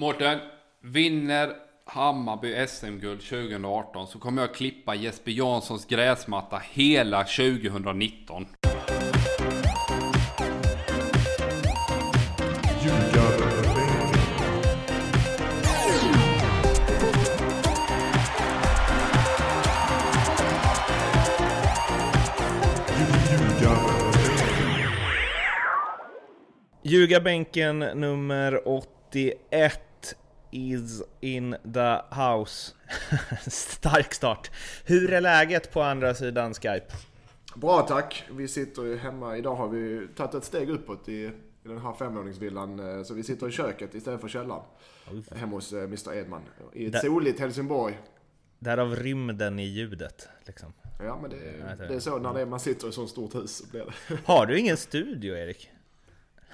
Mårten, vinner Hammarby SM-guld 2018 så kommer jag klippa Jesper Janssons gräsmatta hela 2019. Ljugarbänken nummer 81 is in the house. Stark start. Hur är läget på andra sidan Skype? Bra tack. Vi sitter ju hemma. Idag har vi tagit ett steg uppåt i, i den här femvåningsvillan. eh, Så vi sitter i köket istället för källaren. Hemma hos eh, Mr Edman. I ett Där- soligt Helsingborg. Därav rymden i ljudet. Liksom. Ja men det, det- är så när det är, man sitter i ett sånt stort hus. Blir det. Har du ingen studio Erik?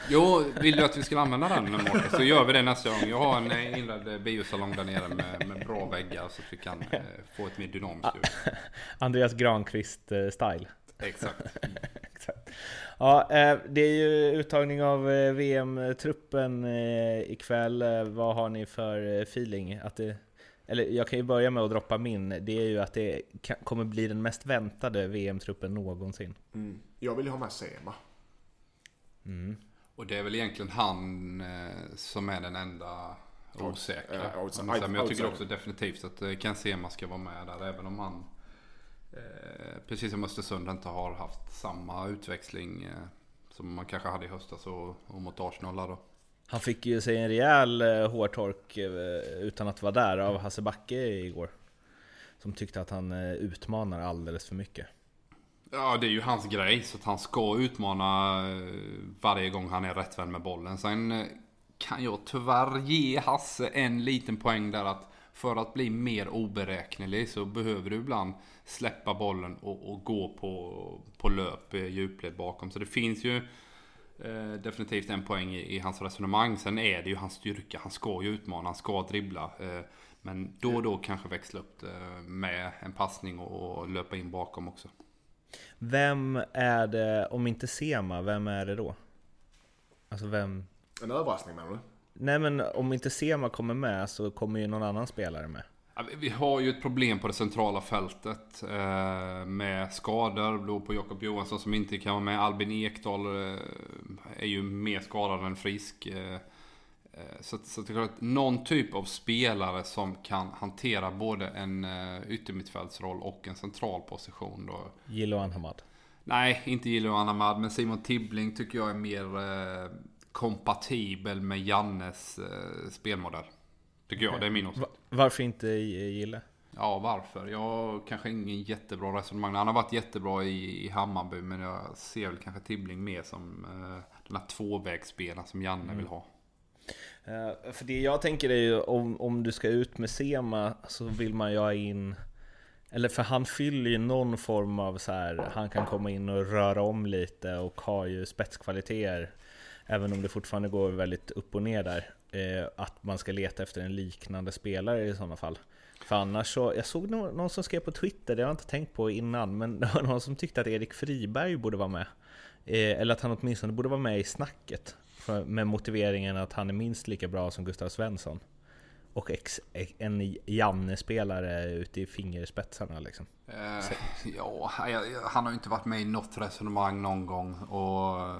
Jo, vill du att vi ska använda den Mårten så gör vi det nästa gång. Jag har en eh, inredd eh, biosalong där nere med, med bra väggar så att vi kan eh, få ett mer dynamiskt ljud. Andreas Granqvist-style. Exakt. Exakt. Ja, eh, det är ju uttagning av eh, VM-truppen eh, ikväll. Eh, Vad har ni för eh, feeling? Att det, eller jag kan ju börja med att droppa min. Det är ju att det kan, kommer bli den mest väntade VM-truppen någonsin. Mm. Jag vill ju ha med Sema. Och det är väl egentligen han eh, som är den enda osäkra. Ja, outside- Men jag tycker också definitivt att eh, Ken Sema ska vara med där. Även om han, eh, precis som Östersund, inte har haft samma utväxling eh, som man kanske hade i höstas och, och mot Arsenal då. Han fick ju sig en rejäl eh, hårtork eh, utan att vara där av Hasse Backe igår. Som tyckte att han eh, utmanar alldeles för mycket. Ja, det är ju hans grej. Så att han ska utmana eh, varje gång han är rättvänd med bollen. Sen eh, kan jag tyvärr ge Hasse en liten poäng där att för att bli mer oberäknelig så behöver du ibland släppa bollen och, och gå på, på löp i djupled bakom. Så det finns ju eh, definitivt en poäng i, i hans resonemang. Sen är det ju hans styrka. Han ska ju utmana, han ska dribbla. Eh, men då och då kanske växla upp det med en passning och, och löpa in bakom också. Vem är det, om inte Sema, vem är det då? Alltså vem? En överraskning menar du? Nej men om inte Sema kommer med så kommer ju någon annan spelare med. Vi- har ju ett problem på det centrala fältet eh, med skador. Beror på Jakob Johansson som inte kan vara med. Albin Ekdal eh, är ju mer skadad än frisk. Eh, så, så det är klart någon typ av spelare som kan hantera både en eh, yttermittfältsroll och en central position. Då. Jiloan Hamad. Nej, inte Jiloan Ahmad, men Simon Tibbling tycker jag är mer eh, kompatibel med Jannes eh, spelmodell. Tycker jag, det är min åsikt. Va- Varför inte Gille? Ja, varför? Jag har kanske ingen jättebra resonemang. Han har varit jättebra i, i Hammarby, men jag ser väl kanske Tibbling mer som eh, den här tvåvägsspelaren som Janne vill ha. Eh, för det jag tänker är ju om, om du ska ut med Sema så vill man ju ha in Eller för han fyller ju någon form av så här Han kan komma in och röra om lite och har ju spetskvaliteter Även om det fortfarande går väldigt upp och ner där. Eh, Att man ska leta efter en liknande spelare i sådana fall. För annars så, jag såg någon, någon som skrev på Twitter, det har jag inte tänkt på innan Men det var någon som tyckte att Erik Friberg borde vara med. Eh, Eller att han åtminstone borde vara med i snacket. Med motiveringen att han är minst lika bra som Gustav Svensson Och ex, en Janne-spelare ute i fingerspetsarna liksom Eh, ja, han har ju inte varit med i något resonemang någon gång. Och eh,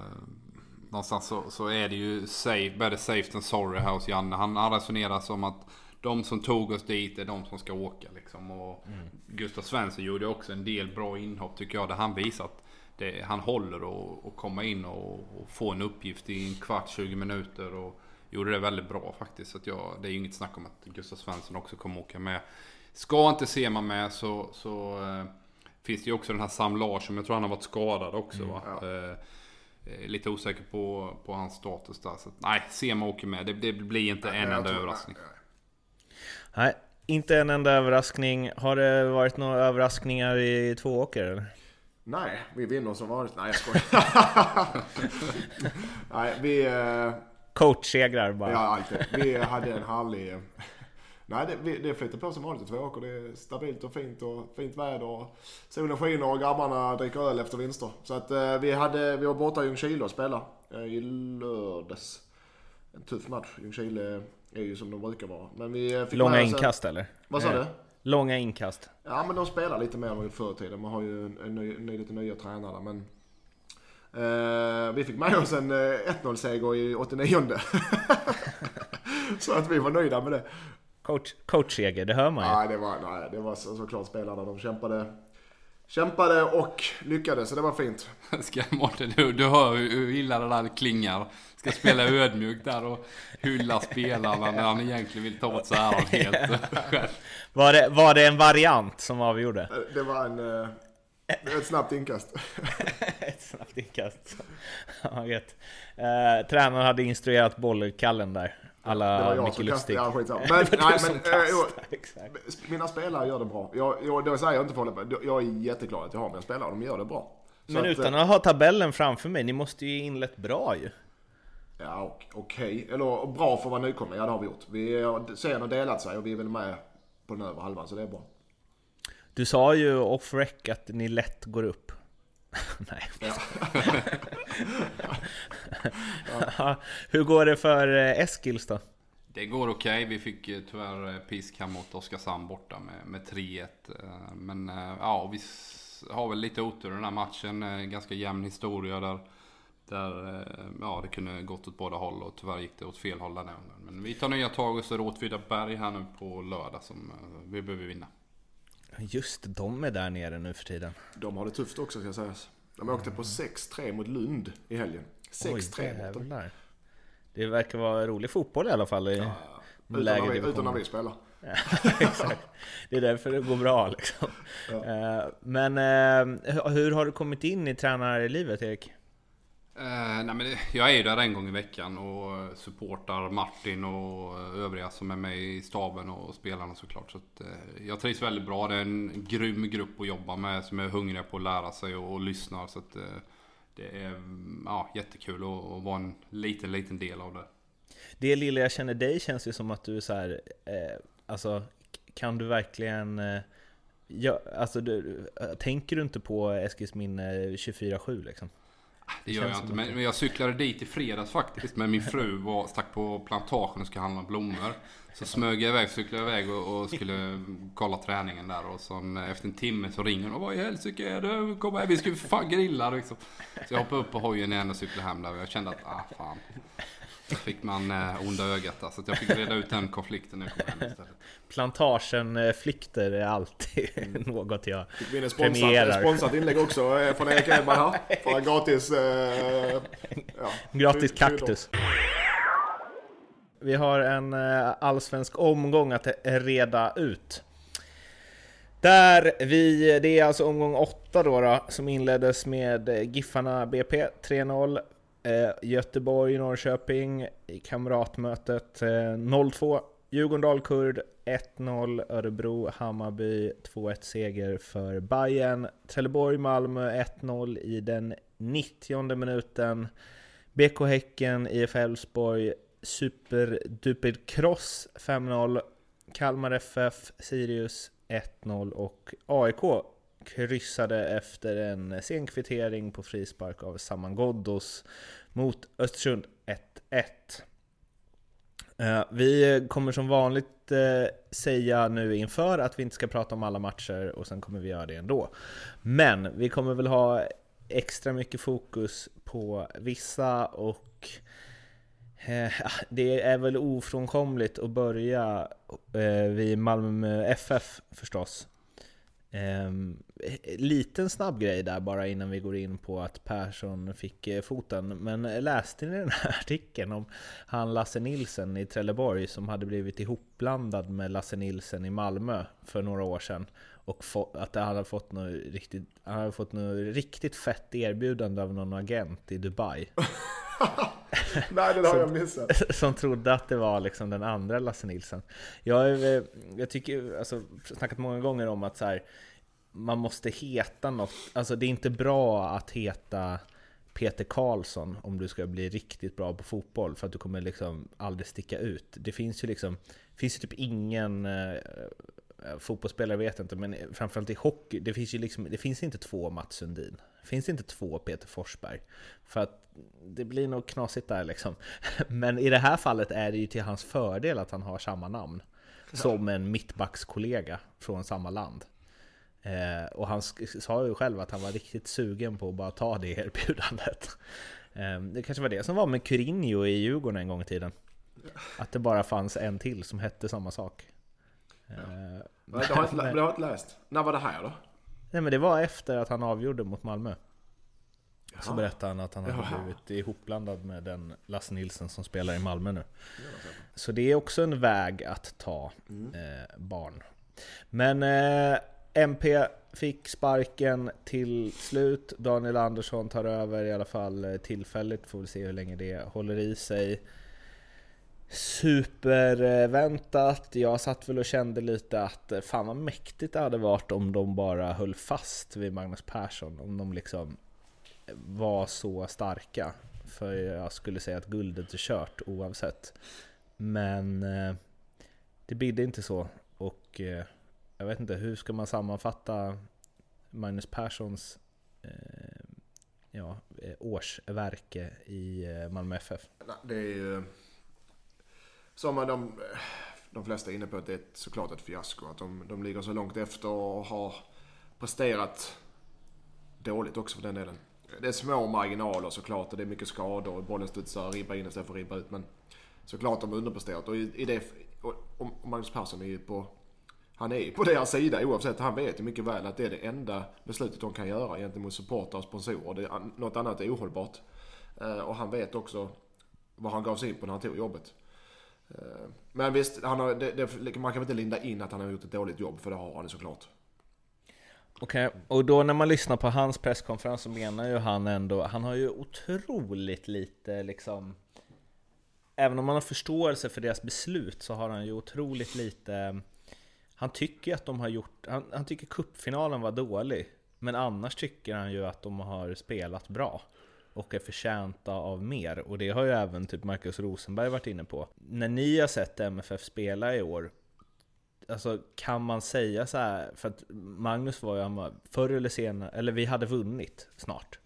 någonstans så, så är det ju safe, better safe than sorry här hos Janne. Han, han resonerar som att de som tog oss dit är de som ska åka. Liksom. Och Gustav Svensson gjorde också en del bra inhopp tycker jag. Där han visar att det, han håller och, och komma in och, och få en uppgift i en kvart, 20 minuter. Och gjorde det väldigt bra faktiskt. Så att jag, det är ju inget snack om att Gustav Svensson också kommer åka med. Ska inte Sema med så, så eh, finns det ju också den här Sam Larsson. Jag tror han har varit skadad också va. Eh, eh, lite osäker på, på hans status där. Så att, nej, Sema åker med. Det, det blir inte en Jag enda överraskning. nej, nej. Nej, inte en enda överraskning Har det varit några överraskningar i Tvååker eller? Nej, vi vinner som vanligt. Nej jag skojar. Nej, vi... eh, Coachsegrar bara Ja, alltid. Vi hade en härlig... eh, Nej, det, det flyter på som vanligt i Tvååker. Det är stabilt och fint och fint väder. Och solen skiner och grabbarna dricker öl efter vinster. Så att eh, vi, hade, vi var borta i Ljungskile och spelade eh, i lördags. En tuff match. Ljungskile är ju som de brukar vara. Men vi eh, fick Långa oss en- inkast eller? Vad sa Eh, du? Långa inkast. Ja men de spelar lite mer än förr i tiden. Man har ju en, en, ny, ny, lite nya tränare. Men, eh, vi fick med oss en eh, 1-0-seger i 89 Så att vi var nöjda med det. Coach, coachseger, det hör man ju. Nej, det var, nej, det var så, såklart spelarna. De kämpade, kämpade och lyckades. Så det var fint. Ska Mårten, du, du hör hur, hur illa det där klingar. Ska spela ödmjukt där och hylla spelarna när han egentligen vill ta åt sig äran helt själv. Var det, var det en variant som avgjorde? Eh, Det var en, eh, ett snabbt inkast. Ett snabbt inkast. Ja. Eh, tränaren hade instruerat bollkallen där. Det var Alla jag Micke som kastade. Ja. Det Men, var nej, som men, eh, jo, kastade, exakt. Mina spelare gör det bra. Jag, jag, det säger jag inte för att. Jag är jätteglad att jag har mina spelare. De gör det bra. Så Men att, utan att ha tabellen framför mig, ni måste ju inlett bra ju. Ja, och- okej. Eller bra för att vara nykomling. Ja, det har vi gjort. Vi serien har delat sig och vi är väl med på den övre halvan, så det är bra. Du sa ju off rec att ni lätt går upp. Nej. Hur går det för eh, Eskils då? Det går okej. Vi fick eh, tyvärr eh, pisk här mot Oskarshamn borta med, med 3-1. eh, Men ja, vi har väl lite otur i den här matchen. Ganska jämn historia där. Där eh, ja, det kunde gått åt båda håll och tyvärr gick det åt fel håll den här gången. Men vi tar nya tag och så är det Åtvidaberg här nu på lördag som eh, vi behöver vinna. Just de är där nere nu för tiden. De har det tufft också ska sägas. De åkte på 6-3 mot Lund i helgen. 6-3 mot dem. jävlar. Det verkar vara rolig fotboll i alla fall i Utan lägre när, vi, utan när vi spelar. Exakt. Det är därför det går bra liksom. Eh, Men hur har du kommit in i tränarlivet Erik? Eh, nej men jag är ju där en gång i veckan och eh, supportar Martin och eh, övriga som är med i staben och spelarna såklart. Så att, eh, jag trivs väldigt bra. Det är en grym grupp att jobba med som är hungriga på att lära sig och, och lyssnar. Så att, eh, det är mm, ja, jättekul att, att vara en liten, liten del av det. Det lilla jag känner dig känns ju som att du är så här, eh, alltså kan du verkligen eh, ja, alltså du, tänker du inte på Eskilsminne 24-7 liksom? Det gör jag inte. Men, men jag cyklade dit i fredags faktiskt. Men min fru var, stack på plantagen och skulle handla blommor. Så smög jag iväg, cyklade iväg och, och skulle kolla träningen där. Och så efter en timme så ringer hon och vad i helsike är det? Kom här, vi ska ju fan grilla liksom. Så jag hoppade upp på hojen igen och cyklade hem där. Och jag kände att, ah fan. Då fick man eh, onda ögat där. Så att jag fick reda ut den konflikten när jag kom hem istället. Plantagen-flykter är alltid något jag Fick vi sponsrat, premierar. sponsrat inlägg också eh, från Erik Edman här. För gratis... Eh, ja, Gratis kaktus. Vi har en eh, allsvensk omgång att reda ut. Där vi, det är alltså omgång 8 då, då som inleddes med eh, Giffarna BP 3-0. Eh, Göteborg, Norrköping i kamratmötet eh, 0-2. Djurgården, Dalkurd 1-0. Örebro, Hammarby 2-1 seger för Bayern. Trelleborg, Malmö 1-0 i den 90 minuten. BK Häcken, IF Elfsborg, Superduper Cross 5-0. Kalmar FF, Sirius 1-0 och AIK kryssade efter en sen kvittering på frispark av Saman Ghoddos mot Östersund 1-1. Eh, vi kommer som vanligt eh, säga nu inför att vi inte ska prata om alla matcher och sen kommer vi göra det ändå. Men vi kommer väl ha extra mycket fokus på vissa och eh, det är väl ofrånkomligt att börja vid Malmö FF förstås. Ehm, liten snabb grej där bara innan vi går in på att Persson fick eh, foten. Men läste ni den här artikeln om han Lasse Nilsen i Trelleborg som hade blivit ihopblandad med Lasse Nilsen i Malmö för några år sedan? Och få, att han hade fått något riktigt, han hade fått något riktigt fett erbjudande av någon agent i Dubai. Nej, det har jag missat. som trodde att det var liksom den andra Lasse Nilsson. Jag, är- jag tycker, alltså, snackat många gånger om att så här, man måste heta något. Alltså det är inte bra att heta Peter Karlsson om du ska bli riktigt bra på fotboll för att du kommer liksom aldrig sticka ut. Det finns ju liksom, finns ju typ ingen, eh, eh, fotbollsspelare vet jag inte, men framförallt i hockey, det finns ju liksom, det finns inte två Mats Sundin. Det finns inte två Peter Forsberg. För att det blir nog knasigt där liksom. Men i det här fallet är det ju till hans fördel att han har samma namn. Som en mittbackskollega från samma land. Eh, och han sa ju själv att han var riktigt sugen på att bara ta det erbjudandet. Eh, det kanske var det som var med Curinho i Djurgården en gång i tiden. Att det bara fanns en till som hette samma sak. Ja. Eh, det, har inte, det har jag inte läst. När var det här då? Nej men det var efter att han avgjorde mot Malmö. Jaha. Så berättade han att han hade Jaha. blivit ihopblandad med den Lasse Nilsson som spelar i Malmö nu. Så det är också en väg att ta mm. eh, barn. Men eh, MP fick sparken till slut. Daniel Andersson tar över i alla fall eh, tillfälligt. Får vi se hur länge det håller i sig. Superväntat. Jag satt väl och kände lite att eh, fan vad mäktigt det hade varit om de bara höll fast vid Magnus Persson. Om de liksom eh, var så starka. För jag skulle säga att guldet är kört oavsett. Men det bidde inte så. Och jag vet inte, hur ska man sammanfatta Magnus Perssons eh, ja, eh, årsverke i eh, Malmö FF? Det är ju som de, de flesta är inne på att det är såklart ett fiasko. Att de, de ligger så långt efter och har presterat dåligt också för den delen. Det är små marginaler såklart och det är mycket skador och bollen studsar ribba in istället för ribba ut. Men såklart de har underpresterat och i, i det, och, och Magnus Persson är ju på han är på deras sida oavsett. Han vet ju mycket väl att det är det enda beslutet de kan göra gentemot supportrar och sponsorer. Det, något annat är ohållbart. Eh, och han vet också vad han gav sig in på när han tog jobbet. Eh, men visst, han har, det, det, man kan väl inte linda in att han har gjort ett dåligt jobb, för det har han såklart. Okej, okay. och då när man lyssnar på hans presskonferens så menar ju han ändå, han har ju otroligt lite liksom Även om man har förståelse för deras beslut så har han ju otroligt lite han tycker att de har gjort, han, han tycker kuppfinalen var dålig. Men annars tycker han ju att de har spelat bra. Och är förtjänta av mer. Och det har ju även typ Marcus Rosenberg varit inne på. När ni har sett MFF spela i år, Alltså kan man säga så här, för att Magnus var ju, förr eller senare, eller vi hade vunnit snart.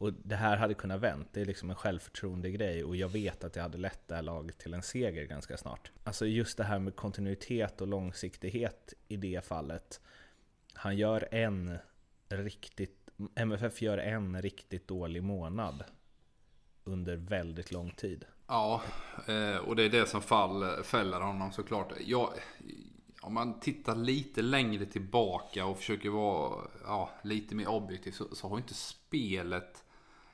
Och det här hade kunnat vänt, det är liksom en självförtroende grej och jag vet att jag hade lett det här laget till en seger ganska snart. Alltså just det här med kontinuitet och långsiktighet i det fallet. Han gör en riktigt, MFF gör en riktigt dålig månad under väldigt lång tid. Ja, eh, och det är det som fall, fäller honom såklart. Jag, om man tittar lite längre tillbaka och försöker vara ja, lite mer objektiv så, så har inte spelet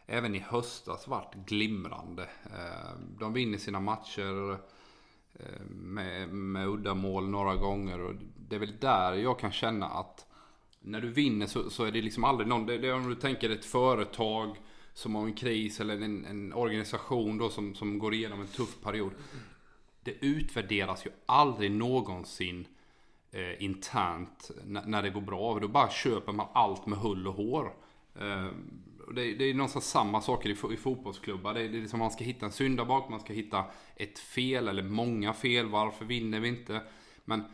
även i höstas varit glimrande. Eh, de vinner sina matcher eh, med, med, udda uddamål några gånger och det är väl där jag kan känna att när du vinner så, så är det liksom aldrig någon, det, det är om du tänker ett företag som har en kris eller en, en organisation då som, som går igenom en tuff period. Det utvärderas ju aldrig någonsin eh, internt när det går bra. Då bara köper man allt med hull och hår. Eh, det, det är någonstans samma saker i, i fotbollsklubbar. Det är, det är liksom man ska hitta en syndabock, man ska hitta ett fel eller många fel. Varför vinner vi inte? Men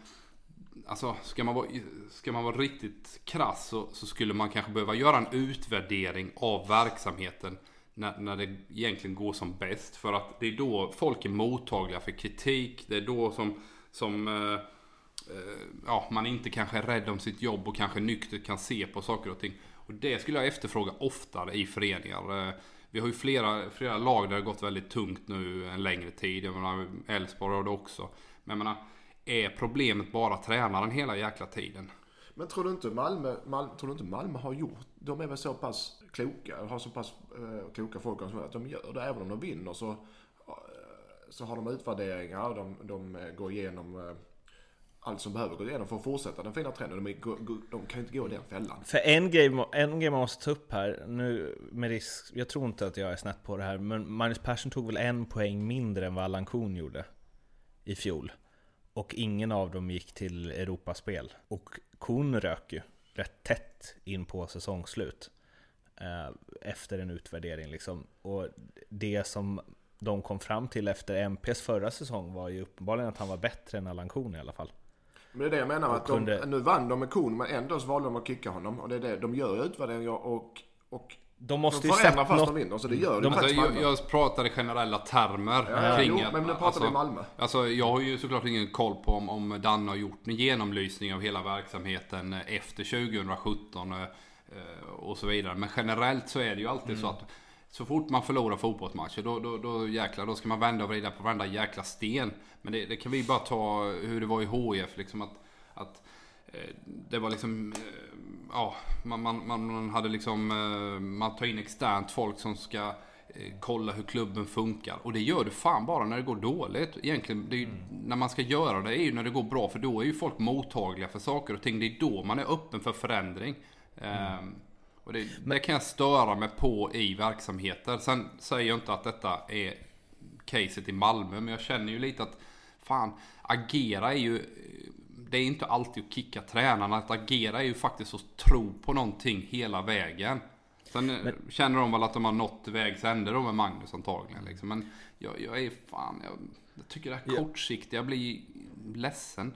alltså, ska man vara, ska man vara riktigt krass så, så skulle man kanske behöva göra en utvärdering av verksamheten när, när det egentligen går som bäst. För att det är då folk är mottagliga för kritik. Det är då som, som eh, eh, ja, man inte kanske är rädd om sitt jobb och kanske nyktert kan se på saker och ting. Och det skulle jag efterfråga oftare i föreningar. Eh, vi har ju flera, flera lag där det har gått väldigt tungt nu en längre tid. Jag menar Elfsborg har det också. Men jag menar, är problemet bara tränaren hela jäkla tiden? Men tror du inte Malmö, Malmö, tror du inte Malmö har gjort, de är väl så pass kloka, har så pass eh, kloka folk att de gör det. Även om de vinner så, eh, så har de utvärderingar, de, de går igenom eh, allt som behöver gå igenom för att fortsätta den fina trenden. De, de kan inte gå i den fällan. För en grej, en grej man måste ta upp här, nu med risk, jag tror inte att jag är snett på det här, men Magnus Persson tog väl en poäng mindre än vad Allan Kuhn gjorde i fjol. Och ingen av dem gick till Europaspel. Och Kuhn rök ju rätt tätt in på säsongsslut. Eh, efter en utvärdering liksom. Och det som de kom fram till efter MPs förra säsong var ju uppenbarligen att han var bättre än Allan Kuhn i alla fall. Men det är det jag menar, att kunde- de, nu vann de med kon men ändå så valde de att kicka honom. Och det är det, de gör utvärderingar och, och De måste de ju förändrar fast något... de vinner. Så det gör de, De- Alltså, faktiskt jag, Malmö. jag pratar i generella termer Ja, kring... jo, men nu pratar vi alltså, Malmö. Alltså jag har ju såklart ingen koll på om, om Danne har gjort en genomlysning av hela verksamheten efter 2017 eh, och så vidare. Men generellt så är det ju alltid så att så fort man förlorar fotbollsmatcher då, då, då jäklar, då ska man vända och vrida på varenda jäkla sten. Men det, det kan vi bara ta hur det var i HIF liksom att, att eh, det var liksom, eh, ja, man, man, man hade liksom, eh, man tar in externt folk som ska kolla hur klubben funkar. Och det gör du fan bara när det går dåligt. Egentligen, ju, när man ska göra det är ju när det går bra. För då är ju folk mottagliga för saker och ting. Det är då man är öppen för förändring. Ehm, och det, det kan jag störa mig på i verksamheter. Sen säger jag inte att detta är caset i Malmö. Men jag känner ju lite att fan, agera är ju... Det är inte alltid att kicka tränarna. Att agera är ju faktiskt att tro på någonting hela vägen. Sen eh, känner de väl att de har nått vägs ände då med Magnus antagligen. Liksom. Men jag, jag är fan... Jag, jag tycker det här kortsiktiga blir ledsen.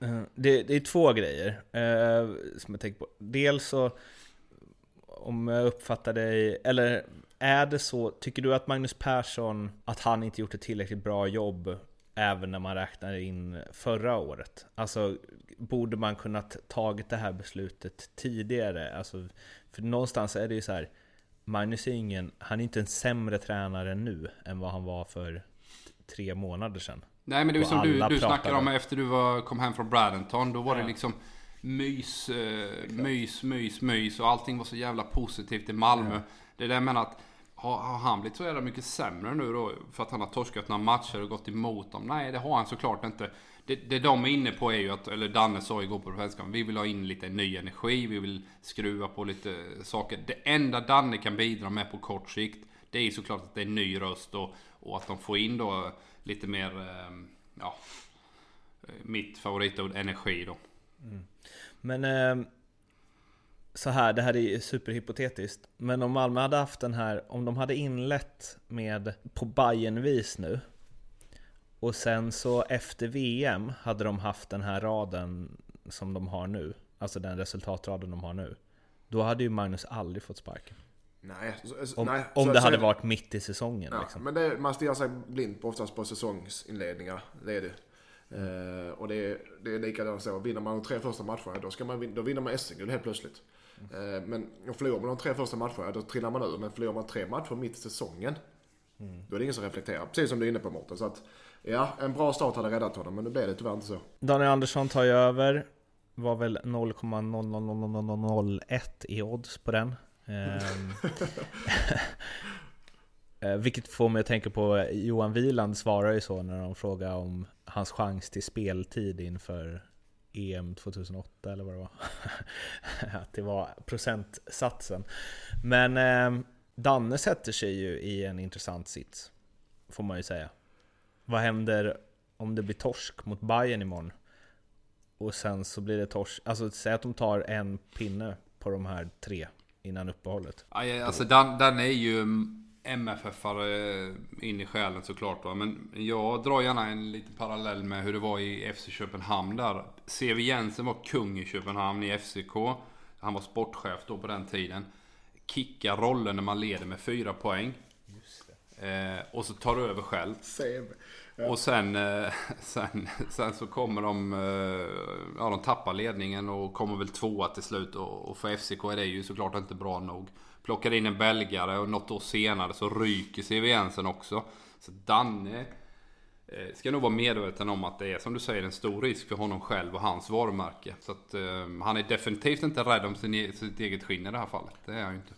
Eh, Det, det är två grejer eh, som jag tänker på. Dels så, om jag uppfattar dig, eller är det så, tycker du att Magnus Persson, att han inte gjort ett tillräckligt bra jobb även när man räknar in förra året? Alltså, borde man kunnat tagit det här beslutet tidigare? Alltså, för någonstans är det ju så här, Magnus är ingen, han är inte en sämre tränare nu än vad han var för tre månader sedan. Nej men det är som du, du snackade om efter du var, kom hem från Bradenton. Då var det liksom mys, eh, mys, mys, mys och allting var så jävla positivt i Malmö. Det är det jag menar att har, har han blivit så jävla mycket sämre nu då för att han har torskat några matcher och gått emot dem? Nej det har han såklart inte. Det, det de är inne på är ju att, eller Danne sa igår på presskonferensen, vi vill ha in lite ny energi, vi vill skruva på lite saker. Det enda Danne kan bidra med på kort sikt, det är ju såklart att det är ny röst och, och att de får in då lite mer, eh, ja, mitt favoritord, energi då. Men eh, så här, det här är superhypotetiskt. Men om Malmö hade haft den här, om de hade inlett med på Bayern-vis nu. Och sen så efter VM hade de haft den här raden som de har nu. Alltså den resultatraden de har nu. Då hade ju Magnus aldrig fått sparken. Nej, så, Om, nej, om så- det så hade varit mitt i säsongen Ja, liksom. men det, man stirrar sig blind på oftast på säsongsinledningar. Det är det. Eh, och det är, det är likadant så. Vinner man de tre första matcherna då, ska man, då vinner man SM-guld helt plötsligt. Eh, men och förlorar man de tre första matcherna då trillar man ur. Men förlorar man tre matcher mitt i säsongen. Då är det ingen som reflekterar. Precis som du är inne på Mårten. Så att ja, en bra start hade räddat honom. Men nu blev det tyvärr inte så. Daniel Andersson tar ju över. Var väl 0,00001 i odds på den. Eh, vilket får mig att tänka på Johan Wieland svarar ju så när de frågar om hans chans till speltid inför EM 2008 eller vad det var. Att det var procentsatsen. Men eh, Danne sätter sig ju i en intressant sits. Får man ju säga. Vad händer om det blir torsk mot Bayern imorgon? Och sen så blir det torsk. Alltså säg att de tar en pinne på de här tre innan uppehållet. Aj, Alltså Danne är ju MFF-are in i själen såklart. Va? Men jag drar gärna en liten parallell med hur det var i FC Köpenhamn där. C.V. Jensen var kung i Köpenhamn i FCK. Han var sportchef då på den tiden. Kickar rollen när man leder med fyra poäng. Eh, och så tar du över själv. Och sen, eh, sen, sen så kommer de, eh, ja de tappar ledningen och kommer väl tvåa till slut. Och, och för FCK är det ju såklart inte bra nog. Plockar in en belgare och något år senare så ryker CV Jensen också. Så Danne eh, ska nog vara medveten om att det är som du säger en stor risk för honom själv och hans varumärke. Så att um, han är definitivt inte rädd om sin, e- sitt eget skinn i det här fallet. Det är han ju inte.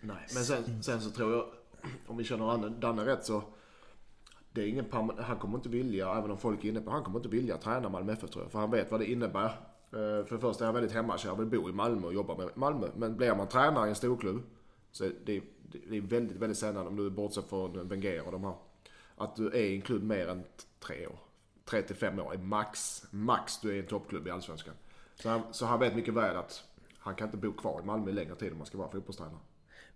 Nej, men sen, sen så tror jag, om vi känner Danne, rätt så. Det är ingen han kommer inte vilja, även om folk är inne på han kommer inte vilja träna Malmö FF tror jag. För han vet vad det innebär. Eh, för det första är han väldigt hemmakär, vill bo i Malmö och jobba med Malmö. Men blir man tränare i en storklubb så är det, det det är väldigt, väldigt sällan, om du bortser från Wenger och de här, att du är i en klubb mer än tre år. Tre till fem år är max, max du är i en toppklubb i Allsvenskan. Så han, så han vet mycket väl att han kan inte bo kvar i Malmö längre tid om man ska vara fotbollstränare.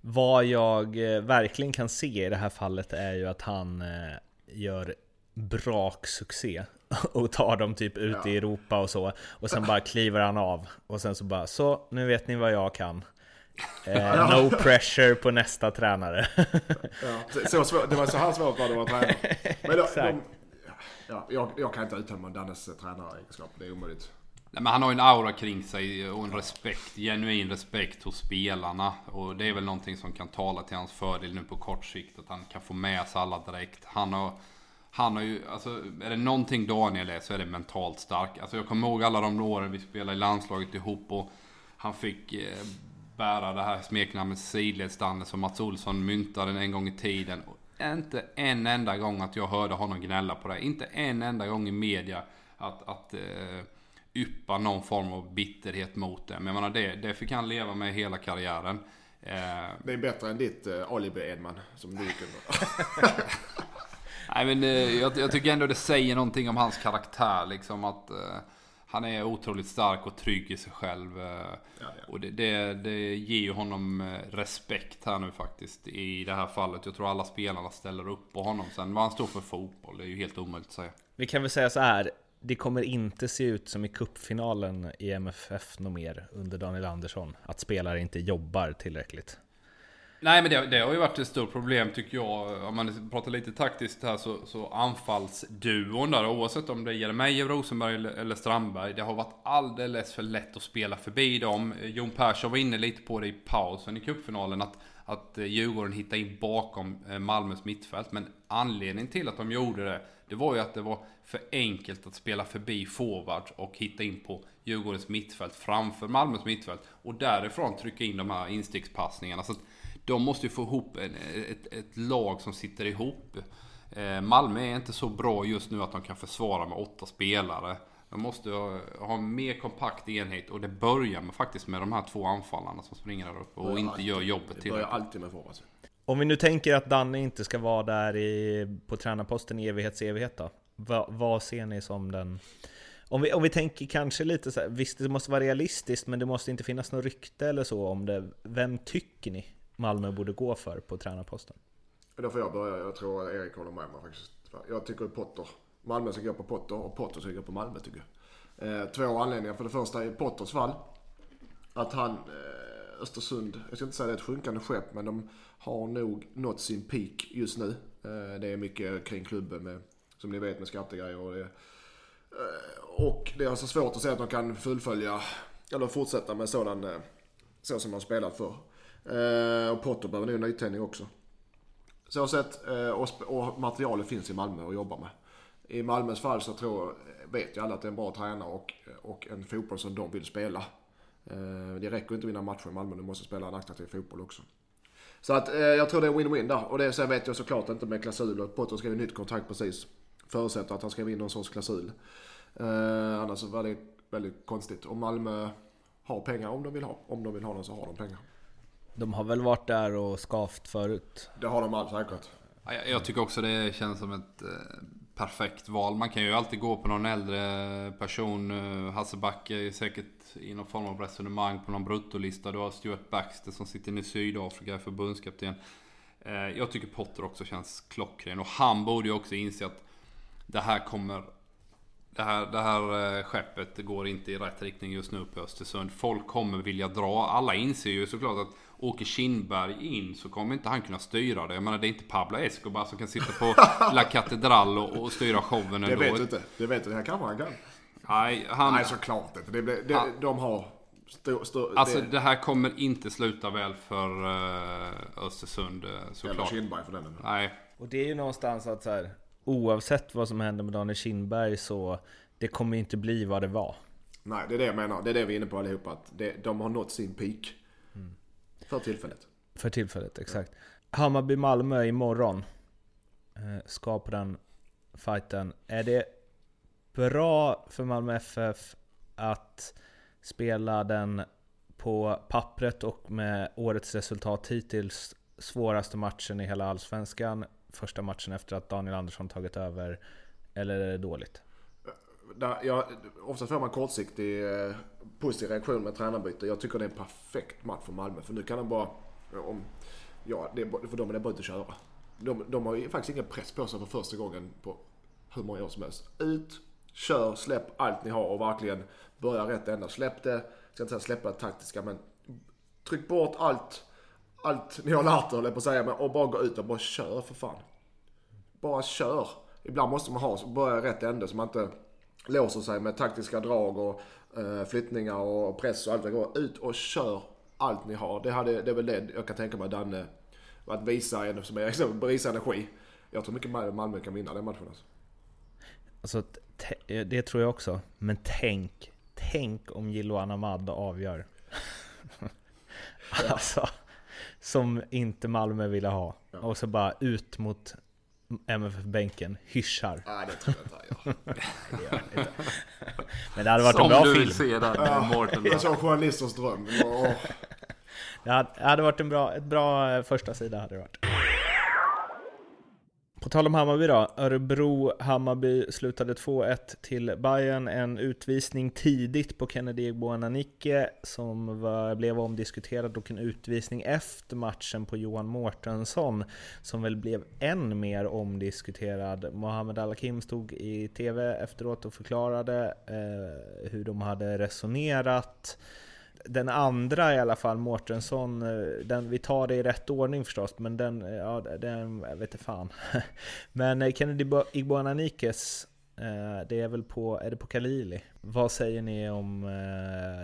Vad jag eh, verkligen kan se i det här fallet är ju att han eh, gör braksuccé och tar dem typ ut Ja. i Europa och så. Och sen bara kliver han av. Och sen så bara, så nu vet ni vad jag kan. Eh, no pressure på nästa tränare. Ja, så- svår, det var så här svårt var det att vara tränare. Men de, ja, jag, jag kan inte uttömma Dannes tränaregenskap. Det är omöjligt. Nej, men han har ju en aura kring sig och en respekt, genuin respekt hos spelarna. Och det är väl någonting som kan tala till hans fördel nu på kort sikt. Att han kan få med sig alla direkt. Han har, han har ju, alltså är det någonting Daniel är så är det mentalt stark. Alltså jag kommer ihåg alla de åren vi spelade i landslaget ihop och han fick eh, bära det här smeknamnet sidledsdanne som Mats Olsson myntade en gång i tiden. Och inte en enda gång att jag hörde honom gnälla på det. Inte en enda gång i media att, att eh, yppa någon form av bitterhet mot det. Men jag menar det, det fick han leva med hela karriären. Eh, Det är bättre än ditt uh, alibi Edman som du nej men eh, jag, jag tycker ändå det säger någonting om hans karaktär. Liksom att eh, han är otroligt stark och trygg i sig själv. Eh, Ja, ja. Och det, det, det ger ju honom eh, respekt här nu faktiskt i det här fallet. Jag tror alla spelarna ställer upp på honom. Sen vad han står för fotboll, det är ju helt omöjligt att säga. Vi kan väl säga så här. Det kommer inte se ut som i cupfinalen i MFF något mer under Daniel Andersson. Att spelare inte jobbar tillräckligt. Nej men det, det har ju varit ett stort problem tycker jag. Om man pratar lite taktiskt här så, så anfallsduon där oavsett om det är Jeremejeff, Rosenberg eller, eller Strandberg. Det har varit alldeles för lätt att spela förbi dem. Jon Persson var inne lite på det i pausen i cupfinalen. Att, att eh, Djurgården hittade in bakom eh, Malmös mittfält. Men anledningen till att de gjorde det. Det var ju att det var för enkelt att spela förbi forward och hitta in på Djurgårdens mittfält framför Malmös mittfält. Och därifrån trycka in de här instickspassningarna. Så att de måste ju få ihop en, ett, ett lag som sitter ihop. Eh, Malmö är inte så bra just nu att de kan försvara med åtta spelare. De måste ha, ha en mer kompakt enhet och det börjar med, faktiskt med de här två anfallarna som springer där uppe och inte gör jobbet Det börjar tillräckligt. alltid med forwards. Om vi nu tänker att Danne inte ska vara där i, på tränarposten i evighets evighet då? Va, vad ser ni som den... Om vi, om vi tänker kanske lite så här, visst det måste vara realistiskt men det måste inte finnas något rykte eller så om det. Vem tycker ni Malmö borde gå för på tränarposten? Då får jag börja. Jag tror att Erik håller med mig faktiskt. Jag tycker Potter. Malmö ska gå på Potter och Potter ska gå på Malmö tycker jag. Eh, två anledningar. För det första i Potters fall. Att han, eh, Östersund, jag ska inte säga det är ett sjunkande skepp men de har nog nått sin peak just nu. Eh, det är mycket kring klubben med, som ni vet med skattegrejer och det. Eh, och det är alltså svårt att se att de kan fullfölja eller fortsätta med sådan, eh, så som de har spelat för. Eh, och Potter behöver nog en nytändning också. Så sett, eh, och, och materialet finns i Malmö att jobba med. I Malmös fall så tror, vet ju alla att det är en bra tränare och, och en fotboll som de vill spela. Eh, Det räcker inte att vinna matcher i Malmö, du måste spela en attraktiv fotboll också. Så att eh, jag tror det är win-win där. Och det sen vet jag såklart inte med klausuler. Potter skrev ett nytt kontrakt precis. Förutsätter att han skrev in någon sorts klausul. Eh, annars så var det väldigt konstigt. Och Malmö har pengar om de vill ha. Om de vill ha den så har de pengar. De har väl varit där och skavt förut? Det har de all säkert. Ja, Jag, jag tycker också det känns som ett eh, perfekt val. Man kan ju alltid gå på någon äldre person. Eh, Hasse Backe är säkert i någon form av resonemang på någon bruttolista. Du har Stuart Baxter som sitter i Sydafrika, förbundskapten. Eh, jag tycker Potter också känns klockren. Och han borde ju också inse att det här kommer... Det här, det här skeppet går inte i rätt riktning just nu på Östersund. Folk kommer vilja dra. Alla inser ju såklart att åker Kindberg in så kommer inte han kunna styra det. Jag menar det är inte Pablo Escobar som kan sitta på La Catedral och, och styra showen Det ändå. vet du inte. Det vet du. Det här kanske han kan. Nej, han, Nej, såklart inte. Det, blir- det, Ja. De har... Stå, stå, alltså det, det här kommer inte sluta väl för uh, Östersund eh, eller såklart. Kindberg för den delen. Nej, Och det är ju någonstans att så här, oavsett vad som händer med Daniel Kindberg så det kommer inte bli vad det var. Nej, det är det jag menar. Det är det vi är inne på allihopa. Att det, de har nått sin peak. För tillfället. För tillfället, exakt. Hammarby-Malmö imorgon. Eh, ska på den fighten. Är det bra för Malmö FF att spela den på pappret och med årets resultat hittills svåraste matchen i hela Allsvenskan? Första matchen efter att Daniel Andersson tagit över. Eller är det dåligt? Där, jag, oftast får man kortsiktig eh, positiv reaktion med tränarbyte. Jag tycker det är en perfekt match för Malmö. För nu kan de bara... Om, ja, det för dem är det bara ut att köra. De, de har ju faktiskt ingen press på sig för första gången på hur många år som helst. Ut, kör, släpp allt ni har och verkligen börja rätt ända. Släpp det, jag ska inte säga släppa det taktiska men tryck bort allt, allt ni har lärt er höll jag på att säga, men, och bara gå ut och bara kör för fan. Bara kör. Ibland måste man ha, börja rätt ände så man inte låser sig med taktiska drag och flyttningar och press och allt det går. Ut och kör allt ni har. Det, hade, det är väl det jag kan tänka mig Danne, att visa, en, som är, liksom, visa energi. Jag tror mycket Malmö kan vinna den matchen. Alltså. Alltså, det tror jag också. Men tänk, tänk om Jiloan Ahmad avgör. alltså, som inte Malmö ville ha. Och så bara ut mot MFF-bänken, hyschar. Nej, det tror jag inte han gör. Det gör han inte. Men det hade varit Som en bra du film. vill se den med Mårten. Jag såg journalisters dröm. Det hade, hade varit en bra, ett bra eh, första sida hade det varit. På tal om Hammarby då. Örebro-Hammarby slutade 2-1 till Bayern. En utvisning tidigt på Kennedy Egboananike som var, blev omdiskuterad och en utvisning efter matchen på Johan Mårtensson som väl blev än mer omdiskuterad. Mohamed Al-Hakim stod i TV efteråt och förklarade eh, hur de hade resonerat den andra i alla fall, Mårtensson, eh, den, vi tar det i rätt ordning förstås, men den, eh, ja, den, jag vet inte fan. Men eh, Kennedy Igboananikes, det är väl på, är det på Kalili? Vad säger ni om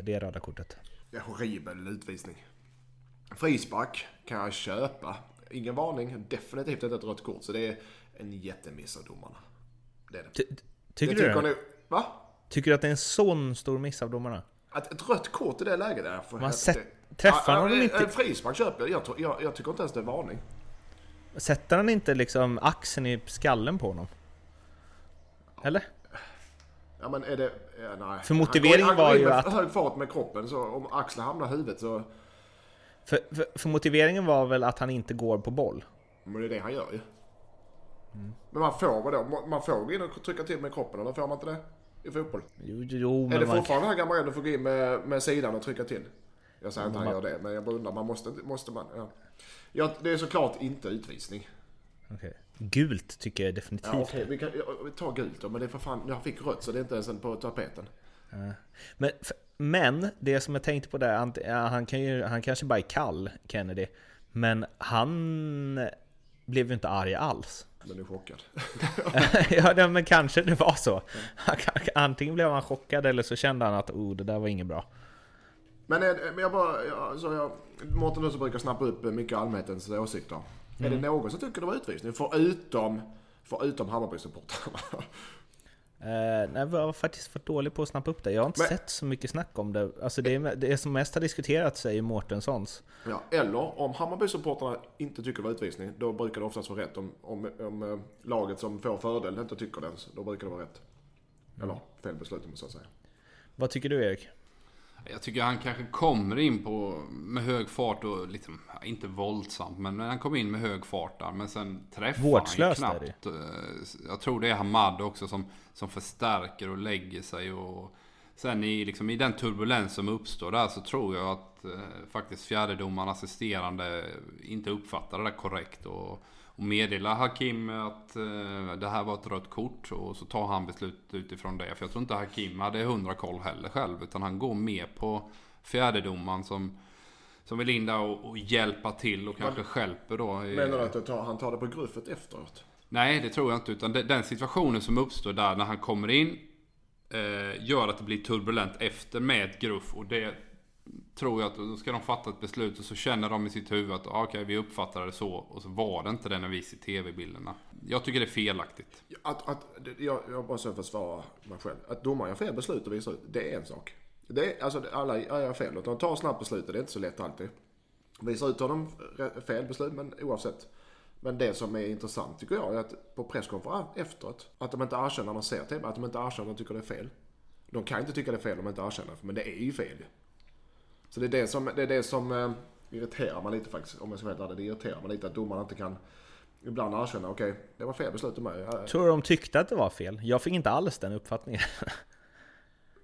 det röda kortet? det är horribel utvisning. Frispark kan jag köpa. Ingen varning, definitivt inte ett rött kort. Så det är en jättemiss av domarna. Det är det. Ty, tycker det du tycker det? ni, Va? Tycker du att det är en sån stor miss av domarna? Att ett rött kort i det läget är för Man sett- träffar ja, honom inte? En frispark köper jag. Jag, jag. Jag tycker inte ens det är varning. Sätter han inte liksom axeln i skallen på honom? Eller? Ja men är det... Ja, nej. För motiveringen han går, var han går in ju att- hög fart med kroppen så om axeln hamnar i huvudet så... För, för, för motiveringen var väl att han inte går på boll? Men det är det han gör ju. Mm. Men man får vadå? Man får gå in och trycka till med kroppen eller får man inte det? I fotboll? Jo, jo är det man, fortfarande den här gamla regeln att få gå in med, med sidan och trycka till? Jag säger inte att han man- gör det, men jag bara undrar. Man måste, måste man? Ja. ja, det är såklart inte utvisning. Okej. Gult tycker jag definitivt. Ja, okej, vi, kan, vi tar gult då, men det är för fan, jag fick rött så det är inte ens på tapeten. Men, men det som jag tänkte på där, han, han, kan ju, han kanske bara är kall, Kennedy. Men han blev ju inte arg alls. Men du är chockad. ja, men kanske det var så. Antingen blev han chockad eller så kände han att oh, det där var inget bra. Men, eh, men jag bara, jag, så jag, Mårten så brukar snappa upp mycket allmänhetens åsikter. Är Mm. det någon som tycker det var utvisning? Förutom, förutom Hammarby-supportrarna. Eh, nej, jag var faktiskt för dålig på att snappa upp det. Jag har inte Men- sett så mycket snack om det. Alltså det, är- det som mest har diskuterats är ju Mårtenssons. ja, eller om Hammarby-supportrarna inte tycker det var utvisning, då brukar det oftast vara rätt. Om, om, om eh, laget som får fördel inte tycker det, då brukar det vara rätt. Eller fel beslut om man så att säga. Vad tycker du Erik? Jag tycker han kanske kommer in på med hög fart och liksom, inte våldsamt, men han kom in med hög fart där. Men sen träffar Vårdslöst han är ju det. knappt. Eh, Jag tror det är Hamad också som, som förstärker och lägger sig. Och sen i, liksom, i den turbulens som uppstår där så tror jag att eh, faktiskt fjärdedomaren assisterande inte uppfattar det där korrekt. Och, och meddelar Hakim att eh, det här var ett rött kort och så tar han beslut utifrån det. För jag tror inte Hakim hade hundra koll heller själv utan han går med på fjärdedomaren som, som vill in där och, och hjälpa till och kanske stjälper då. i- Menar du att han tar det på gruffet efteråt? Nej, det tror jag inte. Utan de- den situationen som uppstår där när han kommer in eh, gör att det blir turbulent efter med ett gruff. Och det tror jag att då ska de fatta ett beslut och så känner de i sitt huvud att ah, okej, vi uppfattar det så. Och så var det inte det när vi ser tv-bilderna. Jag tycker det är felaktigt. Att, att, jag, jag bara så försvara mig själv. Att domaren gör fel beslut och visar ut, det är en sak. Det är, alltså alla gör fel. Att de tar snabbt beslut och det är inte så lätt alltid. Visar ut honom fel beslut, men oavsett. Men det som är intressant tycker jag är att på presskonferens efteråt, att de inte erkänner när de ser TV, att de inte erkänner när de tycker det är fel. De kan inte tycka det är fel om de inte erkänner, men det är ju fel. Så det är det som, det är det som eh, irriterar mig lite faktiskt, om jag ska vara helt ärlig. Det irriterar mig lite att domarna inte kan ibland erkänna, okej, det var fel beslut av mig. Jag- Tror du de tyckte att det var fel? Jag fick inte alls den uppfattningen.